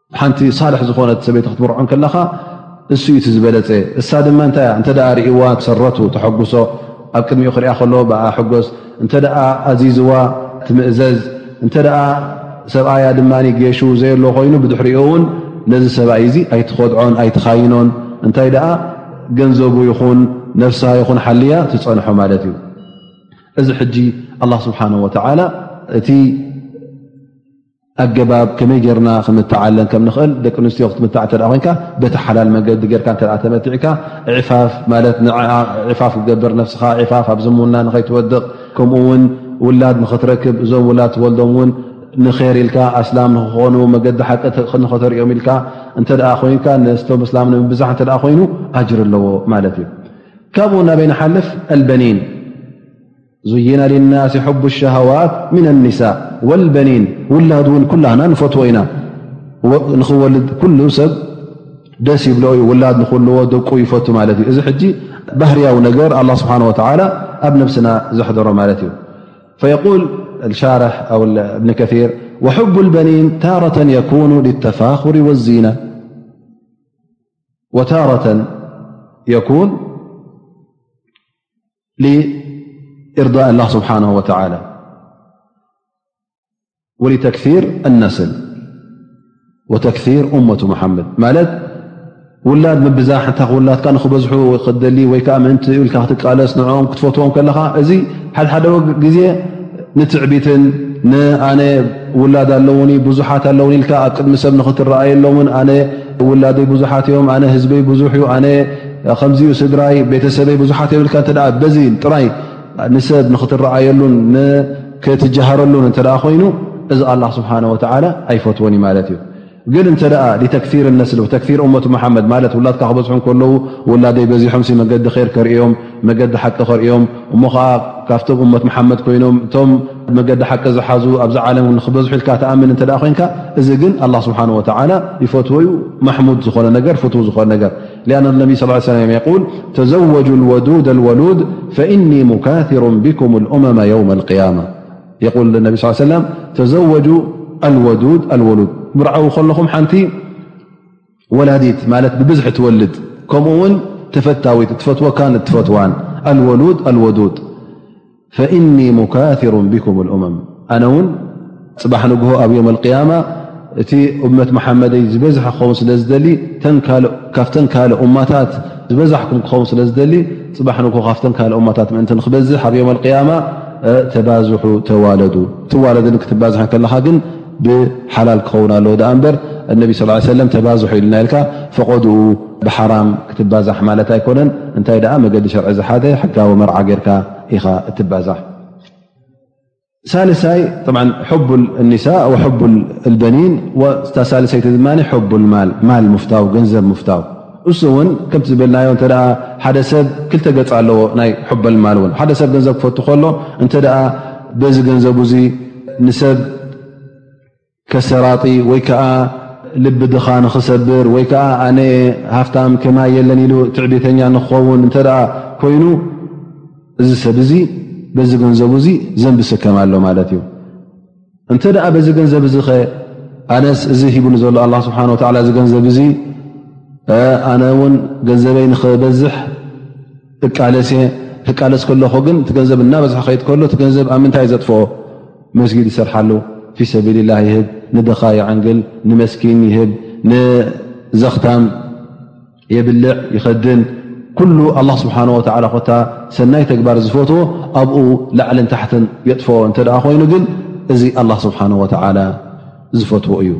Speaker 1: ሓንቲ ሳልሕ ዝኾነት ሰበይቲ ክትምርዖ ከለኻ እሱ እቲ ዝበለፀ እሳ ድማ እንታይ እተ ርእዋ ሰረቱ ተሐጉሶ ኣብ ቅድሚኡ ክሪኣ ከሎ ብኣ ሕጎስ እንተ ኣዚዝዋ ትምእዘዝ እንተ ሰብኣያ ድማ ጌሹ ዘየሎ ኮይኑ ብድሕሪኡ እውን ነዚ ሰብይ እዚ ኣይትኸድዖን ኣይትኻይኖን እንታይ ደኣ ገንዘቡ ይኹን ነፍሳ ይኹን ሓልያ ትፀንሖ ማለት እዩ እዚ ሕጂ ኣላ ስብሓን ወተዓላ እቲ ኣገባብ ከመይ ጌርና ክንተዓለን ከም ንኽእል ደቂ ኣንስትዮ ክትምታዕ እተ ኮይንካ በቲ ሓላል መንገዲ ጌርካ እተ ተመትዕካ ዕፋፍ ማለት ንዕኣ ዕፋፍ ክትገብር ነፍስኻ ዕፋፍ ኣብ ዝምውና ንኸይትወድቕ ከምኡ ውን ውላድ ንኽትረክብ እዞም ውላድ ትወልዶም እውን ንኼር ኢልካ ኣስላም ንክኾኑ መገዲ ሓቂ ንኸተሪኦም ኢልካ እንተ ኮይንካ ነስቶም እስላም ንምብዛሕ እተ ኮይኑ ኣጅር ኣለዎ ማለት እዩ ካብኡ ናበይ ንሓልፍ ኣልበኒን ين للناس حب الشهوات من النساء والبنين ولاد كله فن ن كل ب و ن ر نر الله سبحانه وتلى ب نسن زحر فيول الشارح وابن كثير وحب البنين تارة يكون للتفاخر والنة وارة يكون ርዳእ ላ ስብሓ ወ ተክር ኣነስል ተክር እመቱ መሓመድ ማለት ውላድ ምብዛሕ እታ ውላትካ ንክበዝሑ ክትደሊ ወይከዓ ምእንቲ ኢልካ ክትቃለስ ንኦም ክትፈትዎም ከለኻ እዚ ሓደሓደ ግዜ ንትዕቢትን ንኣነ ውላድ ኣለውኒ ብዙሓት ኣለውኒ ኢልካ ኣብ ቅድሚ ሰብ ንክትረኣየሎምን ውላደይ ብዙሓት እዮም፣ ኣነ ህዝበይ ብዙሕ እዩ፣ ኣነ ከምዚ ዩ ስድራይ ቤተሰበይ ብዙሓት እዮም ኢልካ እንተ በዚ ጥራይ ንሰብ ንኽትረኣየሉን ንክትጀሃረሉን እንተ ኮይኑ እዚ ኣላ ስብሓን ወተዓላ ኣይፈትዎን እዩ ማለት እዩ። ግን እንተ ተክፊር ነስሊ ተክፊር እመት መሓመድ ማለት ውላድካ ክበዝሑ ከለዉ ውላደይ በዚሖም መንገዲ ር ከርእዮም መገዲ ሓቂ ከርእዮም እሞ ከዓ ካብቶም እመት መሓመድ ኮይኖም እቶም መገዲ ሓቂ ዝሓዙ ኣብዚ ዓለም ክበዝሑ ኢልካ ተኣምን እተ ኮይንካ እዚ ግን ኣላ ስብሓን ወተላ ይፈትወዩ ማሕሙድ ዝኾነ ነገር ፍትው ዝኾነ ነገር ሊኣን ነቢ ስ ሰለ የል ተዘወጁ ወዱድ ወሉድ ፈእኒ ሙካሩ ብኩም ልእመማ የውም ልያማ የል ነቢ ስ ሰለም ተዘወጁ ኣወዱድ ኣወሉድ ምርዓዊ ከለኹም ሓንቲ ወላዲት ማለት ብብዝሒ ትወልድ ከምኡ ውን ተፈታዊት እትፈትወካን እትፈትዋን ኣልወሉድ ኣልወዱድ ፈእኒ ሙካሩ ብኩም እምም ኣነ ውን ፅባሕ ንግሆ ኣብ ዮም ቅያማ እቲ እመት መሓመደይ ዝበዝሐ ክኸውን ስለ ዝደሊ ካብተን ካልእ እማታት ዝበዛሕኩም ክኸውን ስለ ዝደሊ ፅባሕ ንግ ካብተን ካልእ እማታት ምእንቲ ንክበዝሕ ኣብ ዮም ያማ ተባዝሑ ተዋለዱ ትዋለድን ክትባዝሐ ከለካ ግን ብሓላል ክኸውን ኣለዎ ዳኣ እምበር እነቢ ስ ሰለም ተባዝሑ ኢልና ኢልካ ፈቐድኡ ብሓራም ክትባዛሕ ማለት ኣይኮነን እንታይ ደኣ መገዲ ሸርዒ ዝሓደ ሕጋዊ መርዓ ጌርካ ኢኻ እትባዛሕ ሳልሳይ ሕቡ እኒሳ ሕቡ ልበኒን ሳልሰይቲ ድማ ሕቡልማል ማል ምፍታው ገንዘብ ምፍታው እሱ እውን ከምቲ ዝበልናዮ እተ ሓደ ሰብ ክልተ ገፅ ኣለዎ ናይ ሑበልማል እውን ሓደ ሰብ ገንዘብ ክፈቱ ከሎ እንተ በዚ ገንዘቡ እዙ ንሰብ ከሰራጢ ወይ ከዓ ልቢ ድኻ ንኽሰብር ወይ ከዓ ኣነ ሃፍታም ከማይ የለን ኢሉ ትዕቢተኛ ንክኸውን እተ ኮይኑ እዚ ሰብ እዚ በዚ ገንዘቡ እዙ ዘንብስከም ኣሎ ማለት እዩ እንተ ደኣ በዚ ገንዘብ እዚ ኸ ኣነስ እዚ ሂቡኒ ዘሎ ኣላ ስብሓን ወላ እዚ ገንዘብ እዙ ኣነ እውን ገንዘበይ ንኽበዝሕ እቃለስ እየ ክቃለስ ከለኹ ግን እቲ ገንዘብ እናበዝሐ ከይድ ከሎ እቲ ገንዘብ ኣብ ምንታይ ዘጥፍኦ መስጊድ ይሰርሓሉ ፊ ሰቢልላ ይህብ ንደኻ ይዕንግል ንመስኪን ይህብ ንዘኽታም የብልዕ ይኸድን ኩሉ ኣላ ስብሓን ወላ ኮታ ሰናይ ተግባር ዝፈትዎ ኣብኡ ላዕልን ታሕትን የጥፍኦ እንተ ኮይኑ ግን እዚ ኣላ ስብሓን ወተላ ዝፈትዎ እዩ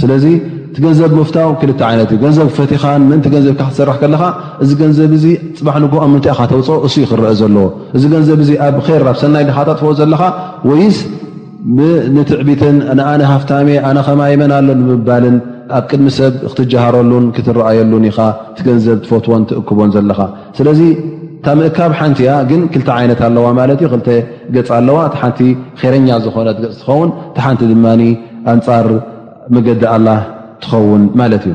Speaker 1: ስለዚ እቲ ገንዘብ ምፍታው ክልተ ዓይነት እዩ ገንዘብ ፈቲኻን ምእንቲ ገንዘብካ ክትሰራሕ ከለኻ እዚ ገንዘብ እዚ ፅባሕ ንግሆ ኣብ ምንታይ ካ ተውፅኦ እሱ ይክረአ ዘለዎ እዚ ገንዘብ እዚ ኣብ ር ኣብ ሰናይ ድካ ተጥፍኦ ዘለካ ወይስ ንትዕቢትን ንኣነ ሃፍታም እየ ኣነ ከማይ መን ኣሎ ንምባልን ኣብ ቅድሚ ሰብ ክትጀሃረሉን ክትረኣየሉን ኢኻ እቲ ገንዘብ ትፈትዎን ትእክቦን ዘለኻ ስለዚ እታ ምእካብ ሓንቲ እያ ግን ክልተ ዓይነት ኣለዋ ማለት እዩ ክልተ ገፅ ኣለዋ እቲ ሓንቲ ኼረኛ ዝኾነት ገፅ ትኸውን እቲ ሓንቲ ድማ ኣንፃር መገዲ ኣላ ትኸውን ማለት እዩ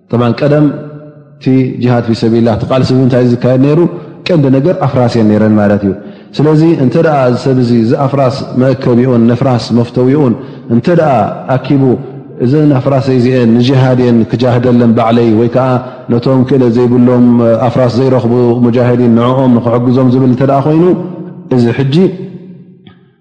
Speaker 1: ቀደም እቲ ጅሃድ ፊ ሰብላ ቃልሲ ምንታይ ዝካየድ ነይሩ ቀንዲ ነገር ኣፍራስ እየን ነረን ማለት እዩ ስለዚ እንተ እዚ ሰብ ዚ እዚ ኣፍራስ መእከቢኡን ነፍራስ መፍተዊኡን እንተ ኣኪቡ እዚ ኣፍራሰ ዚአን ንጅሃድ እየን ክጃህደለን ባዕለይ ወይ ከዓ ነቶም ክእለት ዘይብሎም ኣፍራስ ዘይረኽቡ ሙጃሂዲን ንኦም ንክሕግዞም ዝብል እተ ኮይኑ እዚ ሕጂ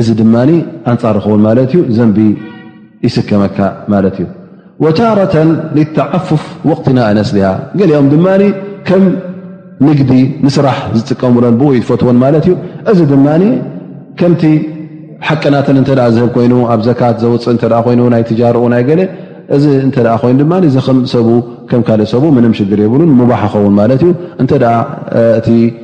Speaker 1: እዚ ድማ ኣንፃር ይኸውን ማለት እዩ ዘንቢ ይስከመካ ማለት እዩ ወታረተ ተዓፍፍ ወቅትና ኣነስሊሃ ገሊኦም ድማ ከም ንግዲ ንስራሕ ዝጥቀሙለን ብኡ ይፈትዎን ማለት እዩ እዚ ድማ ከምቲ ሓቅናተን እተ ዝህብ ኮይኑ ኣብ ዘካት ዘውፅእ እተ ኮይኑ ናይ ትጃርኡ ናይ ገለ እዚ እተ ኮይኑ ድማ ዘከም ሰቡ ከም ካልእ ሰቡ ምንም ሽግር የብሉን ሙባሕ ይኸውን ማለት እዩ እተ እቲ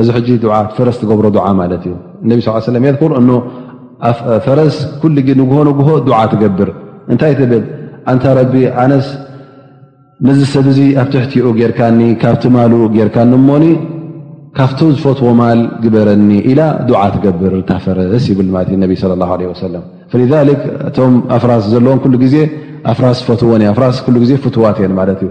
Speaker 1: እዚ ሕጂ ፈረስ ትገብሮ ዱዓ ማለት እዩ ነቢ ስ ሰለ የኩር እኖ ፈረስ ኩሉ ንግሆ ንግሆ ዱዓ ትገብር እንታይ ትብል ኣንታ ረቢ ኣነስ ነዚ ሰብ እዚ ኣብ ትሕቲኡ ጌርካኒ ካብቲ ማሉ ጌርካኒ እሞኒ ካብቲ ዝፈትዎ ማል ግበረኒ ኢላ ዱዓ ትገብር እታ ፈረስ ይብል ማለት እዩ ነቢ ለ ላ ለ ወሰለም እቶም ኣፍራስ ዘለዎም ኩሉ ግዜ ኣፍራስ ፈትዎን እ ኣፍራስ ኩሉ ግዜ ፍትዋት እየን ማለት እዩ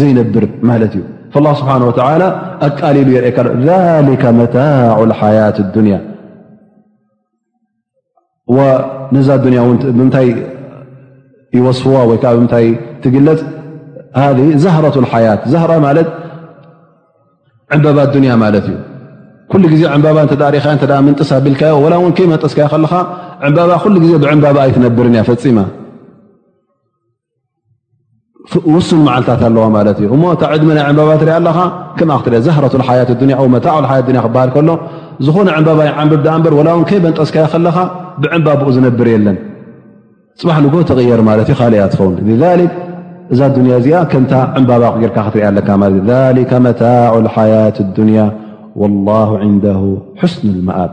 Speaker 1: ዘይነብር ማለት እዩ ላ ስብሓን ወተላ ኣቃሊሉ የርእካ ሊከ መታዕ ሓያት ዱንያ ነዛ ዱንያ ውን ብምንታይ ይወስፍዋ ወይ ከዓ ብምንታይ ትግለፅ ዛህረት ሓያት ዛህራ ማለት ዕምበባ ዱንያ ማለት እዩ ኩሉ ግዜ ዕምበባ እተዳሪካ እተ ምንጥስ ኣቢልካዮ ወላ እውን ከይመንጠስካዮ ከለካ ዕምበባ ኩሉ ግዜ ብዕምበባ ኣይትነብርን እያ ፈፂማ ውሱን መዓልታት ኣለዋ ማለት እዩ እሞ እታ ዕድመ ናይ ዕንባባ ትሪያ ኣለኻ ከም ክትር ዛህረቱ ሓያት ያ ው መታዕ ሓያት ያ ክበሃል ከሎ ዝኾነ ዕንባባ ይዓንብብ ዳኣ እበር ወላ ውን ከይ በንጠስካዮ ከለኻ ብዕንባብኡ ዝነብር የለን ፅባሕ ንጎ ተቕየር ማለት እዩ ካልያ ትኸውን እዛ ዱንያ እዚኣ ከምታ ዕንባባ ክርካ ክትሪያ ኣለካ ማት መታዕ ሓያት ዱንያ ላ ንደ ሕስኑ መኣብ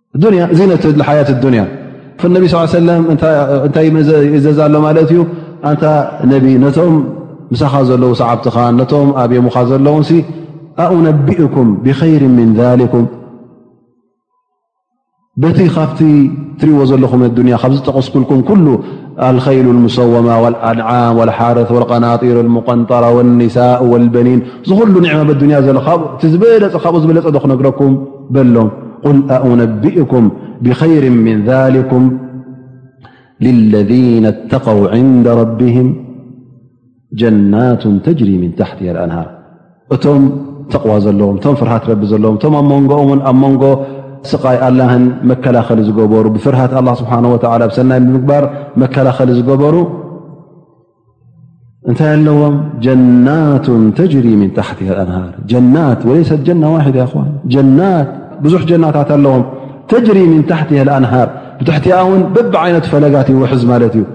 Speaker 1: ያ ዚነት ሓያት ዱንያ ነቢ ስ ሰለ እንታይ ዘዛ ኣሎ ማለት እዩ ኣንታ ነቢ ነቶም ምሳኻ ዘለዉ ሰዓብትኻ ነቶም ኣብ የሙኻ ዘለዉን ኣኡነቢእኩም ብከይር ምን ሊኩም በቲ ካብቲ ትሪእዎ ዘለኹም ኣዱንያ ካብ ዝጠቀስኩልኩም ኩሉ ኣልከይሉ ሙሰወማ ኣንዓም ሓርት ቀናጢር ሙቀንጠራ ኒሳእ ወልበኒን ዝኩሉ ኒዕማ ኣዱንያ ዘሎ ዝበለፀ ካብኡ ዝበለፀ ዶ ክነግረኩም በሎም قل أأنبئكم بخير من ذلكم للذين اتقوا عند ربهم جنات تجري من تحته الأنهار م تقوى لم فرهت رب لم منؤ من قي الله مكلل ر بفرة الله سبحانه وتعالى سني مبر مكلل بر እንታይ ኣለዎም ጀናት ተጅሪ ምን ታሕት ኣንሃር ጀናት ወለይሰ ጀና ዋዳ ይ ጀናት ብዙሕ ጀናታት ኣለዎም ተጅሪ ምን ታሕት ኣንሃር ብትሕቲኣ እውን በብ ዓይነት ፈለጋት ይውሕዝ ማለት እዩ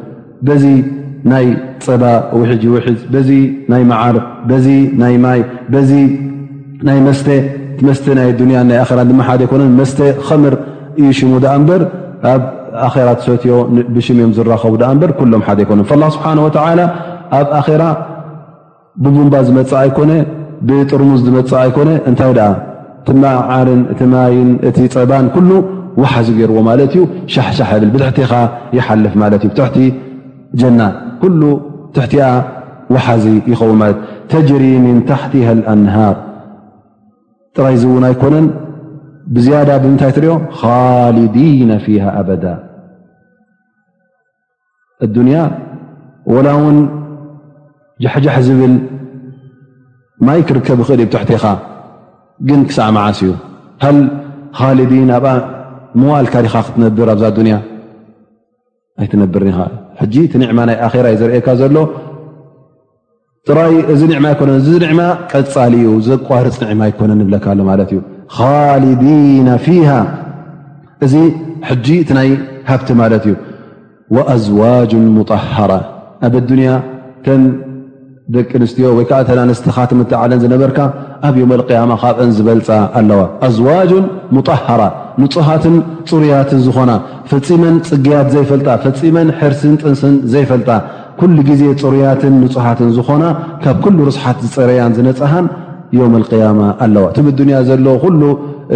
Speaker 1: በዚ ናይ ፀባ ውሕጅ ይውሕዝ በዚ ናይ መዓር በዚ ናይ ማይ በዚ ናይ መስተ መስተ ናይ ዱንያ ናይ ኣራ ድማ ሓደ ኣይኮነን መስተ ከምር እዩ ሽሙ ድኣ እምበር ኣብ ኣራ ትሰትዮ ብሽም እዮም ዝራኸቡ ድኣ እምበር ኩሎም ሓደ ኣይኮነን ላ ስብሓን ወተላ ኣብ ኣራ ብቡንባ ዝመፅእ ኣይኮነ ብጥርሙዝ ዝመፅእ ኣይኮነ እንታይ ደኣ ትመዓርን እቲ ማይን እቲ ፀባን ኩሉ ውሓዚ ገይርዎ ማለት እዩ ሻሕሻሕ ብል ብትሕትኻ ይሓልፍ ማለት እዩ ብትሕቲ ጀና ኩሉ ትሕቲኣ ወሓዚ ይኸው ማለት ተጅሪ ምን ታሕት ኣንሃር ጥራይ ዚ እውን ኣይኮነን ብዝያዳ ብምንታይ ትሪኦ ኻሊዲና ፊሃ ኣበዳ ኣዱንያ ወላ እውን ጃሕጃሕ ዝብል ማይ ክርከብ ይኽእል ዩ ብትሕትኻ ግን ክሳዕ መዓስ እዩ ሃ ኻሊዲን ኣብኣ ምዋእልካ ዲኻ ክትነብር ኣብዛ ኣዱንያ ኣይትነብርን ኢኻ ሕጂ እቲ ኒዕማ ናይ ኣራ ዩ ዘርእካ ዘሎ ጥራይ እዚ ኒዕማ ኣይኮነ እዚ ኒዕማ ቀፃሊ እዩ ዘቋርፅ ኒዕማ ኣይኮነ ንብለካ ኣሎ ማለት እዩ ኻልዲና ፊሃ እዚ ሕጂ እቲ ናይ ሃብቲ ማለት እዩ ወኣዝዋጅ ሙጠሃራ ኣብ ኣዱንያ ደቂ ኣንስትዮ ወይ ከዓ እተን ኣንስትኻ ትምታዓለን ዝነበርካ ኣብ ዮም ኣልቅያማ ካብአን ዝበልፃ ኣለዋ ኣዝዋጅን ሙጣሃራ ንፁሃትን ፅሩያትን ዝኾና ፈፂመን ፅግያት ዘይፈልጣ ፈፂመን ሕርስን ጥንስን ዘይፈልጣ ኩሉ ግዜ ፅሩያትን ንፁሃትን ዝኾና ካብ ኩሉ ርስሓት ዝፀረያን ዝነፅሃን ዮም ኣልቅያማ ኣለዋ እቲ ብዱንያ ዘሎ ኩሉ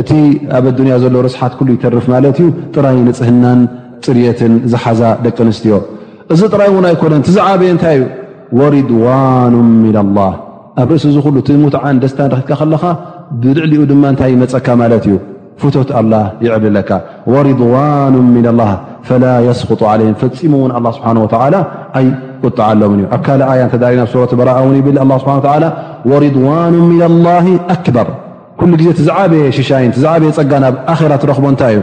Speaker 1: እቲ ኣብ ኣዱንያ ዘሎ ርስሓት ኩሉ ይተርፍ ማለት እዩ ጥራይ ንፅህናን ፅርትን ዝሓዛ ደቂ ኣንስትዮ እዚ ጥራይ እውን ኣይኮነን ትዝዓበየ እንታይ እዩ ወሪድዋኑ ምና ላህ ኣብ ርእሲ እዚ ኩሉ እቲ ሙትዓን ደስታን ረኪትካ ከለኻ ብልዕሊኡ ድማ እንታይ ይመፀካ ማለት እዩ ፍቶት ኣላ ይዕብልለካ ወሪድዋኑ ምና ላ ፈላ የስቁጡ ዓለይም ፈፂሙ እውን ኣላ ስብሓን ወተላ ኣይቁጣዓሎምን እዩ ኣብ ካልእ ኣያ እንተ ሪና ብ ሱረት በራኣ እውን ይብል ኣላ ስብሓን ተላ ወሪድዋኑ ምና ላ ኣክበር ኩሉ ግዜ ትዝዓበየ ሽሻይን ትዝዓበየ ፀጋን ኣብ ኣኼራ ትረኽቦ እንታይ እዩ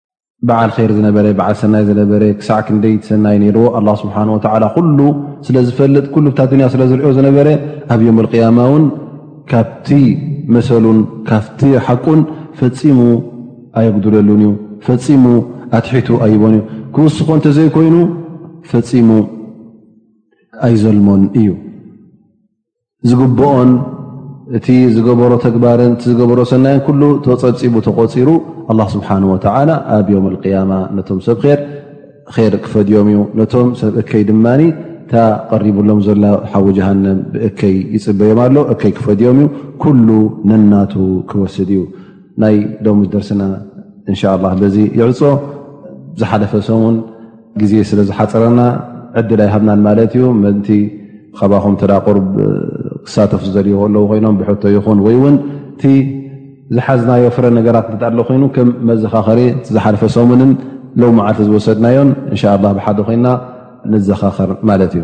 Speaker 1: በዓል ር ዝነበረ በዓል ሰናይ ዝነበረ ክሳዕ ክንደይ ሰናይ ነርዎ ኣ ስብሓ ወላ ኩሉ ስለ ዝፈልጥ ኩሉ ብታ ዱንያ ስለ ዝሪኦ ዝነበረ ኣብ ዮም ቅያማ እውን ካብቲ መሰሉን ካብቲ ሓቁን ፈፂሙ ኣየጉድለሉን እዩ ፈፂሙ ኣትሒቱ ኣይቦን እዩ ክውስኾ እንተዘይኮይኑ ፈፂሙ ኣይዘልሞን እዩ ዝግብኦን እቲ ዝገበሮ ተግባርን ዝገበሮ ሰናይን ኩሉ ተፀብፂቡ ተቆፂሩ ኣላ ስብሓን ወተላ ኣብ ዮም ልቅያማ ነቶም ሰብ ር ር ክፈድዮም እዩ ነቶም ሰብ እከይ ድማ እታ ቀሪብሎም ዘሎ ሓዊ ጀሃንም ብእከይ ይፅበዮም ኣሎ እከይ ክፈድዮም እዩ ኩሉ ነናቱ ክወስድ እዩ ናይ ሎሚ ደርስና እንሻ ላ በዚ ይዕፆ ዝሓለፈ ሰሙን ግዜ ስለ ዝሓፀረና ዕድል ኣይሃብናን ማለት እዩ ምእንቲ ካባኹም ተ ቁርብ ክሳተፍ ዝዘልዎ ኣለዉ ኮይኖም ብሕቶ ይኹን ወይ እውን እቲ ዝሓዝናዮ ፍረ ነገራት ኣሎ ኮይኑ ከም መዘኻኸሪ ዝሓለፈ ሰሙንን ለው መዓልቲ ዝወሰድናዮን እንሻ ላ ብሓደ ኮይና ንዘኻኸር ማለት እዩ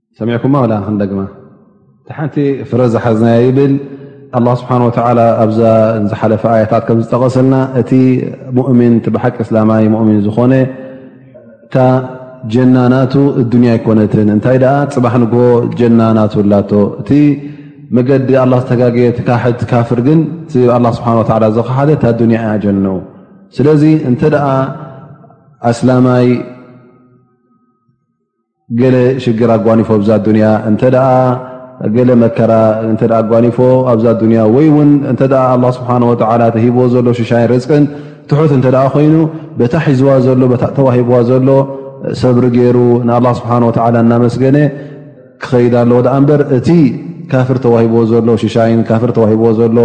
Speaker 1: ሰሚዕኩማ ዋላ ክንደግማ እቲ ሓንቲ ፍረ ዝሓዝናያ ይብል ኣላ ስብሓን ወተላ ኣብዛ ዝሓለፈ ኣያታት ከም ዝጠቐሰልና እቲ ሙእምን እቲ ብሓቂ እስላማይ ሙእምን ዝኾነ እታ ጀና ናቱ እዱንያ ኣይኮነትን እንታይ ደኣ ፅባሕ ንግ ጀና ናቱ ኣላቶ እቲ መገዲ ኣላ ዝተጋገየ እቲ ካሕድ ካፍር ግን እቲ ኣላ ስብሓ ወላ ዘኸሓደ እታ ኣዱንያ እያ ጀን ስለዚ እንተ ደኣ ኣስላማይ ገለ ሽግር ኣጓኒፎ ኣብዛ ኣዱንያ እንተ ገለ መከራ እተ ኣጓኒፎ ኣብዛ ኣዱንያ ወይ እውን እተ ኣላ ስብሓን ወላ ተሂብዎ ዘሎ ሽሻይን ርዝቅን ትሑት እንተ ኮይኑ በታ ሒዝዋ ዘሎ ታ ተዋሂብዋ ዘሎ ሰብሪ ገይሩ ንኣላ ስብሓን ወላ እናመስገነ ክኸይዳ ኣለዎ ዳኣ እምበር እቲ ካፍር ተዋሂብዎ ዘሎ ሽሻይን ካፍር ተዋሂብዎ ዘሎ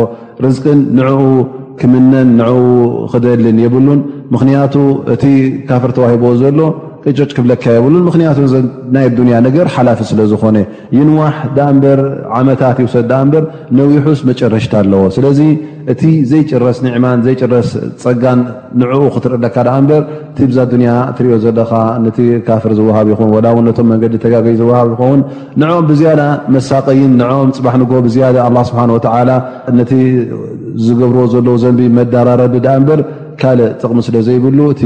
Speaker 1: ርዝቅን ንዕኡ ክምነን ንኡ ክደልን የብሉን ምክንያቱ እቲ ካፍር ተዋሂቦዎ ዘሎ ቅጭጭ ክብለካ የብሉን ምክንያቱ ናይ ኣዱንያ ነገር ሓላፊ ስለ ዝኾነ ይንዋሕ ዳኣ እምበር ዓመታት ይውሰድ ዳኣ እምበር ነዊሑስ መጨረሽታ ኣለዎ ስለዚ እቲ ዘይጭረስ ኒዕማን ዘይጭረስ ፀጋን ንዕኡ ክትርእለካ ዳኣ እምበር እቲ ብዛ ኣዱንያ ትሪኦ ዘለካ ነቲ ካፍር ዝወሃብ ይኹን ወላ እውን ነቶም መንገዲ ተጋገይ ዝወሃብ ይኸውን ንዕኦም ብዝያዳ መሳቀይን ንዕኦም ፅባሕ ንግሆ ብዝያዳ ኣላ ስብሓን ወተዓላ ነቲ ዝገብርዎ ዘለዉ ዘንቢ መዳራረቢ ድኣ እምበር ካልእ ጥቕሚ ስለ ዘይብሉ እቲ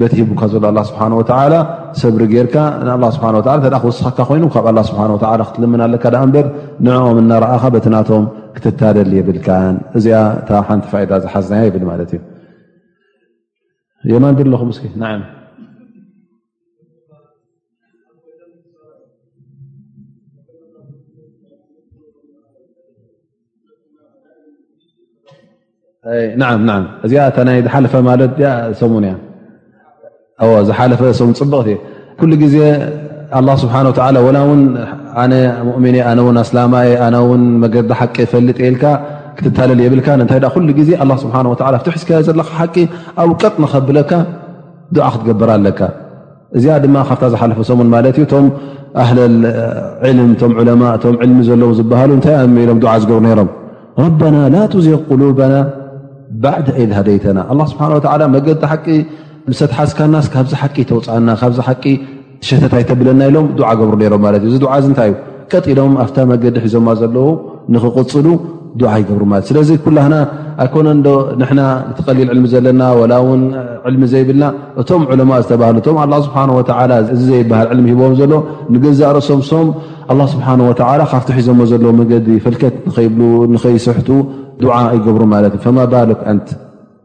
Speaker 1: በቲ ሂቡካ ዘሎ ኣላ ስብሓን ወተዓላ ሰብሪ ጌርካ ንኣላ ስብሓን ወላ እተ ክወስኻካ ኮይኑ ካብ ኣላ ስብሓን ወተዓላ ክትልምን ኣለካ ድኣ እምበር ንዕኦም እናረኣኻ በቲ ናቶም ክትታደል የብልካን እዚኣ እታ ሓንቲ ፋይዳ ዝሓዝናያ ይብል ማለት እዩ የማን ድለኹም እስኪ ን እዚኣ ናይ ዝሓለፈ ማለት ሰሙን እያ ዝሓለፈ ሰሙ ፅብቕቲ ኩሉ ግዜ ኣላ ስብሓን ወተላ ወላ ውን ኣነ ሙእሚን ኣነ ውን ኣስላማ እየ ኣነ ውን መገዲ ሓቂ ፈልጥ የልካ ክትታለል የብልካ እንታይ ኩሉ ግዜ ስብሓ ብ ትሕዝካዮ ዘለካ ሓቂ ኣብ ቀጥ ንኸብለካ ዱዓ ክትገብር ኣለካ እዚኣ ድማ ካብታ ዝሓለፈ ሰሙን ማለት እዩ እቶም ኣህል ዕልም እቶም ዑለማ እቶም ዕልሚ ዘለዉ ዝበሃሉ እንታይ ኣ ኢሎም ዱዓ ዝገብሩ ነይሮም ረበና ላ ትዚቕ ቁሉበና ባዕድ ኢድ ሃደይተና ኣላ ስብሓን ወላ መገዲ ሓቂ ምሰትሓዝካናስ ካብዚ ሓቂ ተውፅኣና ካብዚ ሓቂ ሸተት ኣይተብለና ኢሎም ዱዓ ገብሩ ነሮም ማለት እዩ እዚ ዱዓ እዚ እንታይ እዩ ቀጥ ኢሎም ኣብታ መገዲ ሒዞማ ዘለዉ ንክቕፅሉ ዱዓ ይገብሩ ማለት ስለዚ ኩላህና ኣይኮነን ዶ ንሕና እቲ ቀሊል ዕልሚ ዘለና ወላ እውን ዕልሚ ዘይብልና እቶም ዕለማ ዝተባሃሉ እቶም ኣላ ስብሓን ወተላ እዚ ዘይበሃል ዕልሚ ሂቦም ዘሎ ንገዛእ ርእሶም ሶም ኣላ ስብሓን ወተላ ካብቲ ሒዞሞ ዘለዉ መገዲ ፈልከት ንኸይብሉ ንኸይስሕቱ ዱዓ ይገብሩ ማለት እዩ ፈማ ባልክ ኣንት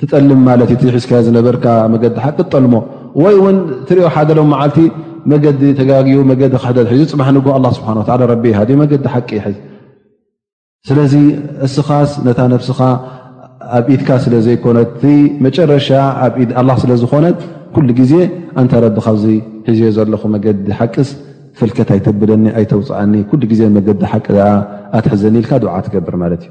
Speaker 1: ትጠልም ማለት እዩ ሒዝካዮ ዝነበርካ መገዲ ሓቂ ትጠልሞ ወይ እውን ትሪኦ ሓደ ሎም መዓልቲ መገዲ ተጋግኡ መገዲ ክሕደት ሒዙ ፅባሕ ንግ ኣላ ስብሓን ወላ ረቢ ይሃድ መገዲ ሓቂ ይሕዝ ስለዚ እስኻስ ነታ ነፍስኻ ኣብ ኢድካ ስለ ዘይኮነት እቲ መጨረሻ ኣብ ኢድ ኣላ ስለ ዝኾነት ኩሉ ግዜ ኣንተ ረቢ ካብዚ ሒዝዮ ዘለኹ መገዲ ሓቂስ ፈልከት ኣይተብለኒ ኣይተውፅዓኒ ኩሉ ግዜ መገዲ ሓቂ ኣትሕዘኒ ኢልካ ድዓ ትገብር ማለት እዩ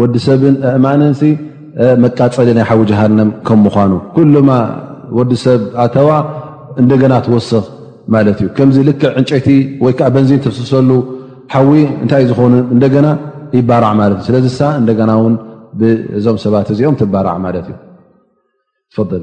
Speaker 1: ወዲ ሰብን ኣእማንን መቃፀሊ ናይ ሓዊ ጀሃንም ከም ምኳኑ ኩሉማ ወዲ ሰብ ኣተዋ እንደገና ትወስኽ ማለት እዩ ከምዚ ልክዕ ዕንጨይቲ ወይከዓ በንዚን ተፍስሰሉ ሓዊ እንታይ እዩ ዝኾኑ እንደገና ይባራዕ ማለት እዩ ስለዚ ሳ እንደገና ውን ብእዞም ሰባት እዚኦም ትባራዕ ማለት እዩ ፈል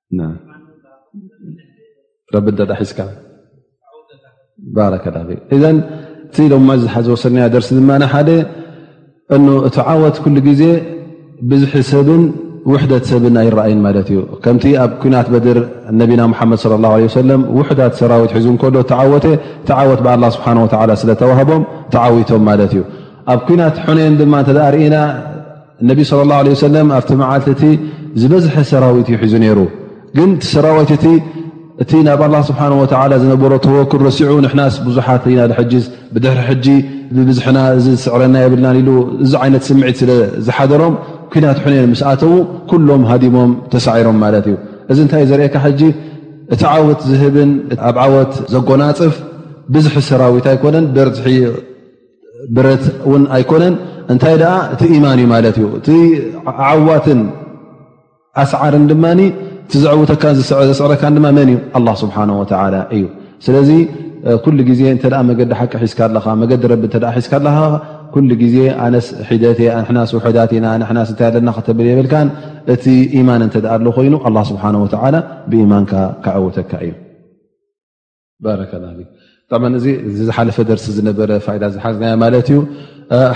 Speaker 1: ረቢ እተ ሒዝካ ባረከላ እዘ እቲ ሎማ ዝሓዘ ወሰናያ ደርሲ ድማ ሓደ እ እቲ ዓወት ኩሉ ግዜ ብዝሒ ሰብን ውሕደት ሰብን ኣይረኣይን ማለት እዩ ከምቲ ኣብ ኩናት በድር ነቢና ሓመድ صለ ላ ለ ሰለም ውሕዳት ሰራዊት ሒዙ ከሎ ተዓወተ እቲ ዓወት ብኣላ ስብሓን ወላ ስለተዋህቦም ተዓዊቶም ማለት እዩ ኣብ ኩናት ሕነን ድማ እተርእና እነቢ ስለ ላ ለ ሰለም ኣብቲ መዓልቲ እቲ ዝበዝሐ ሰራዊት እዩ ሒዙ ነይሩ ግን እቲ ሰራዊት እቲ እቲ ናብ ኣላ ስብሓን ወላ ዝነበሮ ተወክል ረሲዑ ንሕናስ ብዙሓት ኢና ድሕጅዝ ብድሕሪ ሕጂ ብብዝሕና እዚ ዝስዕረና የብልናን ኢሉ እዚ ዓይነት ስምዒት ስለ ዝሓደሮም ኩናት ሕነን ምስ ኣተዉ ኩሎም ሃዲሞም ተሳዒሮም ማለት እዩ እዚ እንታይ ዘርእካ ሕጂ እቲ ዓወት ዝህብን ኣብ ዓወት ዘጎናፅፍ ብዝሒ ሰራዊት ኣይኮነን በርዝሒ ብረት ውን ኣይኮነን እንታይ ደኣ እቲ ኢማን እዩ ማለት እዩ እቲ ዓዋትን ኣስዓርን ድማ እቲ ዘዕውተካ ዘስዕረካ ድማ መን እዩ ኣላ ስብሓን ወላ እዩ ስለዚ ኩሉ ግዜ እተ መገዲ ሓቂ ሒዝካ ኣለኻ መገዲ ረቢ እተ ሒዝካ ኣለኻ ኩሉ ግዜ ኣነስ ሒደት ንሕናስ ውሕዳት ኢና ንሕናስ እንታይ ኣለና ከተብል የብልካን እቲ ኢማን እንተኣ ኣሎ ኮይኑ ኣላ ስብሓን ወላ ብኢማንካ ክዕውተካ እዩ እዚ ዝሓለፈ ደርሲ ዝነበረ ፋይዳ ዝሓዝናዮ ማለት እዩ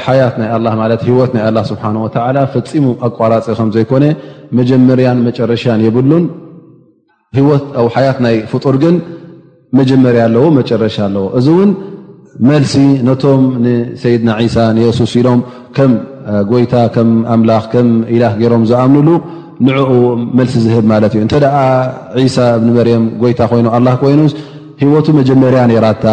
Speaker 1: ሓያት ናይ ኣላ ማለት ሂወት ናይ ኣላ ስብሓን ወተላ ፈፂሙ ኣቋራፂ ከም ዘይኮነ መጀመርያን መጨረሻን የብሉን ሂወት ኣብ ሓያት ናይ ፍጡር ግን መጀመርያ ኣለዎ መጨረሻ ኣለዎ እዚ እውን መልሲ ነቶም ንሰይድና ዒሳ ንየሱስ ኢሎም ከም ጎይታ ከም ኣምላኽ ከም ኢላህ ገይሮም ዝኣምኑሉ ንዕኡ መልሲ ዝህብ ማለት እዩ እንተ ዒሳ እብኒ መርየም ጎይታ ኮይኑ ኣላ ኮይኑ ሂወቱ መጀመርያ ነይራታ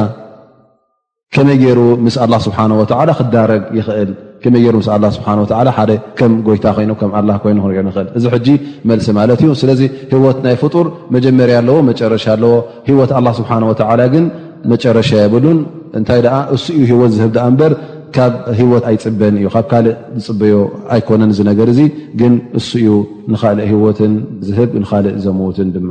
Speaker 1: ከመይ ገይሩ ምስ ኣላ ስብሓን ወተዓላ ክዳረግ ይኽእል ከመይ ገይሩ ምስ ኣላ ስብሓን ወተላ ሓደ ከም ጎይታ ኮይኑ ከም ኣላ ኮይኑ ክንሪኦ ንኽእል እዚ ሕጂ መልሲ ማለት እዩ ስለዚ ህወት ናይ ፍጡር መጀመርያ ኣለዎ መጨረሻ ኣለዎ ህወት ኣላ ስብሓን ወተላ ግን መጨረሻ የብሉን እንታይ ደኣ እሱ እዩ ህወት ዝህብ ድኣ እምበር ካብ ህወት ኣይፅበን እዩ ካብ ካልእ ዝፅበዮ ኣይኮነን እዚ ነገር እዚ ግን እሱ እዩ ንካልእ ህወትን ዝህብ ንካልእ ዘምውትን ድማ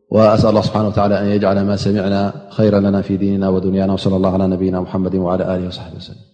Speaker 1: وأسأل الله سبحنه وعلى أن يجعل ما سمعنا خيرا لنا في ديننا ودنينا صل الله على ينا محم وعلى له وصب وسلم